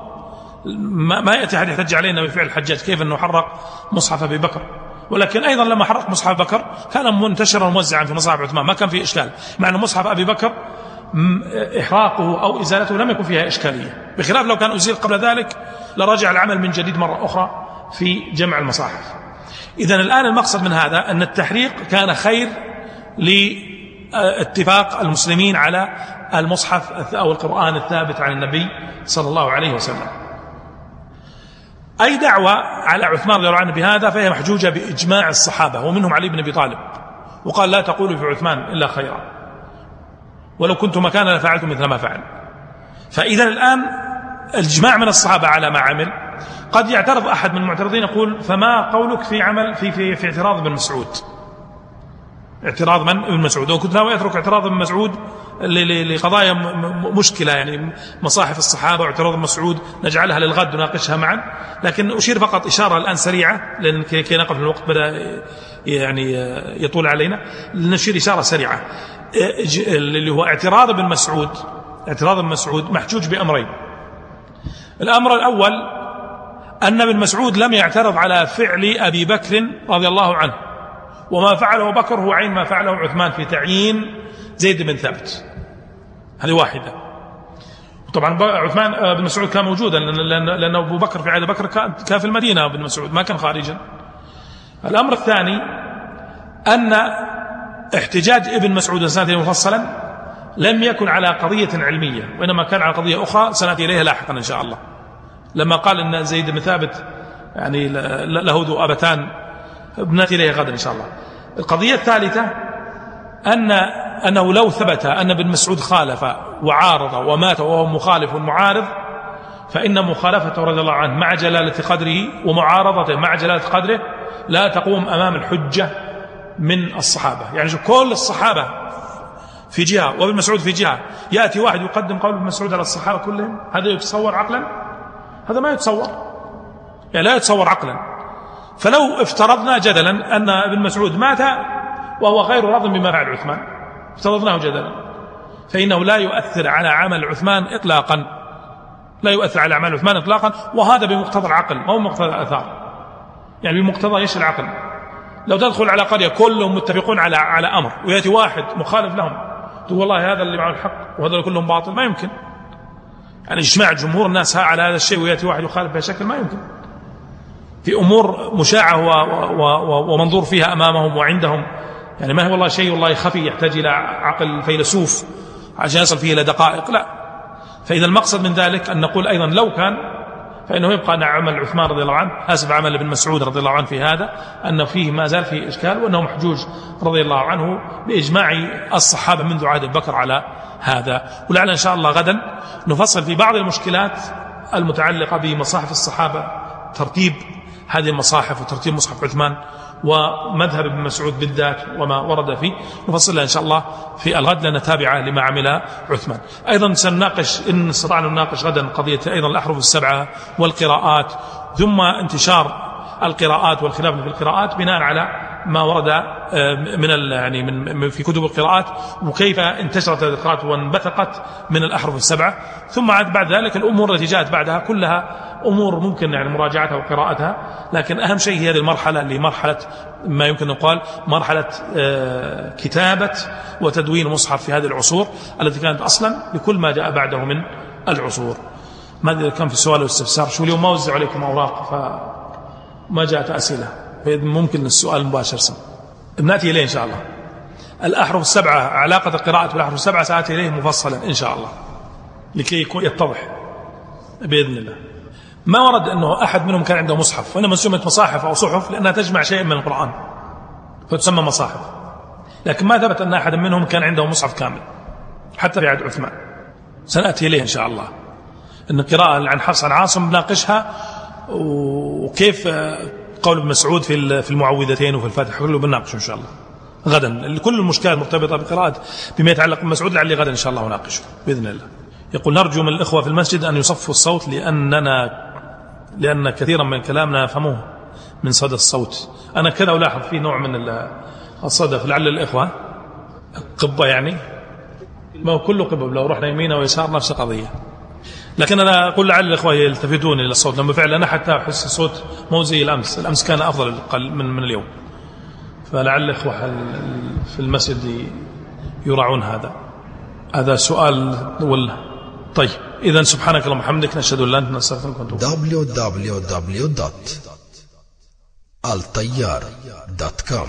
ما يأتي أحد يحتج علينا بفعل الحجاج كيف أنه حرق مصحف أبي بكر؟ ولكن أيضا لما حرق مصحف بكر كان منتشرا موزعا في مصاحف عثمان ما كان فيه إشكال مع أن مصحف أبي بكر إحراقه أو إزالته لم يكن فيها إشكالية. بخلاف لو كان أزيل قبل ذلك لرجع العمل من جديد مرة أخرى في جمع المصاحف. إذا الآن المقصد من هذا أن التحريق كان خير لاتفاق المسلمين على المصحف أو القرآن الثابت عن النبي صلى الله عليه وسلم. أي دعوة على عثمان رضي الله عنه بهذا فهي محجوجة بإجماع الصحابة ومنهم علي بن أبي طالب وقال لا تقولوا في عثمان إلا خيرا. ولو كنت مكانا لفعلت مثل ما فعل. فإذا الآن الإجماع من الصحابة على ما عمل. قد يعترض أحد من المعترضين يقول فما قولك في عمل في في, في اعتراض ابن مسعود؟ اعتراض من؟ ابن مسعود. وكنت ناوي أترك اعتراض ابن مسعود لقضايا مشكلة يعني مصاحف الصحابة واعتراض ابن مسعود نجعلها للغد نناقشها معا. لكن أشير فقط إشارة الآن سريعة لأن كي نقف الوقت بدأ يعني يطول علينا. نشير إشارة سريعة. اللي هو اعتراض ابن مسعود اعتراض ابن مسعود محجوج بأمرين. الأمر الأول أن ابن مسعود لم يعترض على فعل أبي بكر رضي الله عنه وما فعله بكر هو عين ما فعله عثمان في تعيين زيد بن ثابت. هذه واحدة. طبعا عثمان آه، بن مسعود كان موجودا لأن أبو بكر في عهد بكر كان في المدينة بن مسعود ما كان خارجا. الأمر الثاني أن احتجاج ابن مسعود سنة مفصلا لم يكن على قضية علمية وإنما كان على قضية أخرى سنأتي إليها لاحقا إن شاء الله. لما قال إن زيد بن ثابت يعني له ذو أبتان بناتي اليه غدا إن شاء الله. القضية الثالثة ان أنه لو ثبت أن ابن مسعود خالف وعارض ومات وهو مخالف معارض فإن مخالفته رضي الله عنه مع جلالة قدره ومعارضته مع جلالة قدره لا تقوم أمام الحجة من الصحابة. يعني كل الصحابة في جهة وابن مسعود في جهة. يأتي واحد يقدم قول ابن مسعود على الصحابة كلهم هذا يتصور عقلا؟ هذا ما يتصور. يعني لا يتصور عقلا. فلو افترضنا جدلا أن ابن مسعود مات وهو غير راض بما فعل عثمان. افترضناه جدلا. فإنه لا يؤثر على عمل عثمان إطلاقا. لا يؤثر على أعمال عثمان إطلاقا. وهذا بمقتضى العقل ما هو بمقتضى الآثار. يعني بمقتضى إيش العقل؟ لو تدخل على قرية كلهم متفقون على على أمر ويأتي واحد مخالف لهم تقول والله هذا اللي معه الحق وهذا كلهم باطل ما يمكن. يعني اجماع جمهور الناس على هذا الشيء ويأتي واحد يخالف بشكل ما يمكن. في أمور مشاعة ومنظور فيها أمامهم وعندهم يعني ما هو والله شيء والله خفي يحتاج إلى عقل فيلسوف عشان يصل فيه إلى دقائق لا. فاذا المقصد من ذلك أن نقول أيضا لو كان فإنه يبقى أن عمل عثمان رضي الله عنه آسف عمل ابن مسعود رضي الله عنه في هذا انه فيه ما زال فيه إشكال وأنه محجوج رضي الله عنه بإجماع الصحابة منذ عهد بكر على هذا. ولعل إن شاء الله غدا نفصل في بعض المشكلات المتعلقة بمصاحف الصحابة ترتيب هذه المصاحف وترتيب مصحف عثمان. ومذهب ابن مسعود بالذات وما ورد فيه. نفصلها إن شاء الله في الغد لأنها تابعة لما عمل عثمان. أيضا سنناقش إن استطعنا نناقش غدا قضية أيضا الأحرف السبعة والقراءات ثم انتشار القراءات والخلاف في القراءات بناء على ما ورد آه، من يعني من في كتب القراءات وكيف انتشرت هذه القراءات وانبثقت من الأحرف السبعة. ثم بعد ذلك الأمور التي جاءت بعدها كلها أمور ممكن يعني مراجعتها وقراءتها لكن أهم شيء هي هذه المرحلة اللي مرحلة ما يمكن أن يقال مرحلة آه، كتابة وتدوين المصحف في هذه العصور التي كانت أصلا لكل ما جاء بعده من العصور. ما أدري كان في سؤال واستفسار شو اليوم ما وزع عليكم أوراق فما جاءت أسئلة. ممكن السؤال مباشر سم. بناتي إليه إن شاء الله. الأحرف السبعة علاقة القراءة بالأحرف السبعة سآتي إليه مفصلا إن شاء الله. لكي يكون يتضح. بإذن الله. ما ورد أنه أحد منهم كان عنده مصحف وإنما سميت مصاحف أو صحف لأنها تجمع شيء من القرآن. فتسمى مصاحف. لكن ما ثبت أن أحد منهم كان عنده مصحف كامل. حتى في عهد عثمان. سنأتي إليه إن شاء الله. أن القراءة عن حفص عن عاصم ناقشها وكيف قول ابن مسعود في في المعوذتين وفي الفاتحة كله بنناقشه إن شاء الله. غدا. كل المشكلات مرتبطة بقراءة بما يتعلق بمسعود لعلي غدا إن شاء الله أناقشه بإذن الله. يقول نرجو من الإخوة في المسجد أن يصفوا الصوت لأننا لأن كثيرا من كلامنا نفهموه من صدى الصوت. أنا كذا ألاحظ في نوع من الصدى فلعل الإخوة قبة يعني. ما هو كله قبب لو رحنا يمين ويسار نفس القضية لكن أنا أقول لعل الإخوة يلتفتون إلى الصوت لما فعلا أنا حتى أحس الصوت مو زي الأمس الأمس كان أفضل من, من اليوم. فلعل الإخوة في المسجد يراعون هذا. هذا سؤال ولا طيب إذا سبحانك اللهم وبحمدك نشهد أن لا إله إلا أنت نستغفرك ونتوب www.altayar.com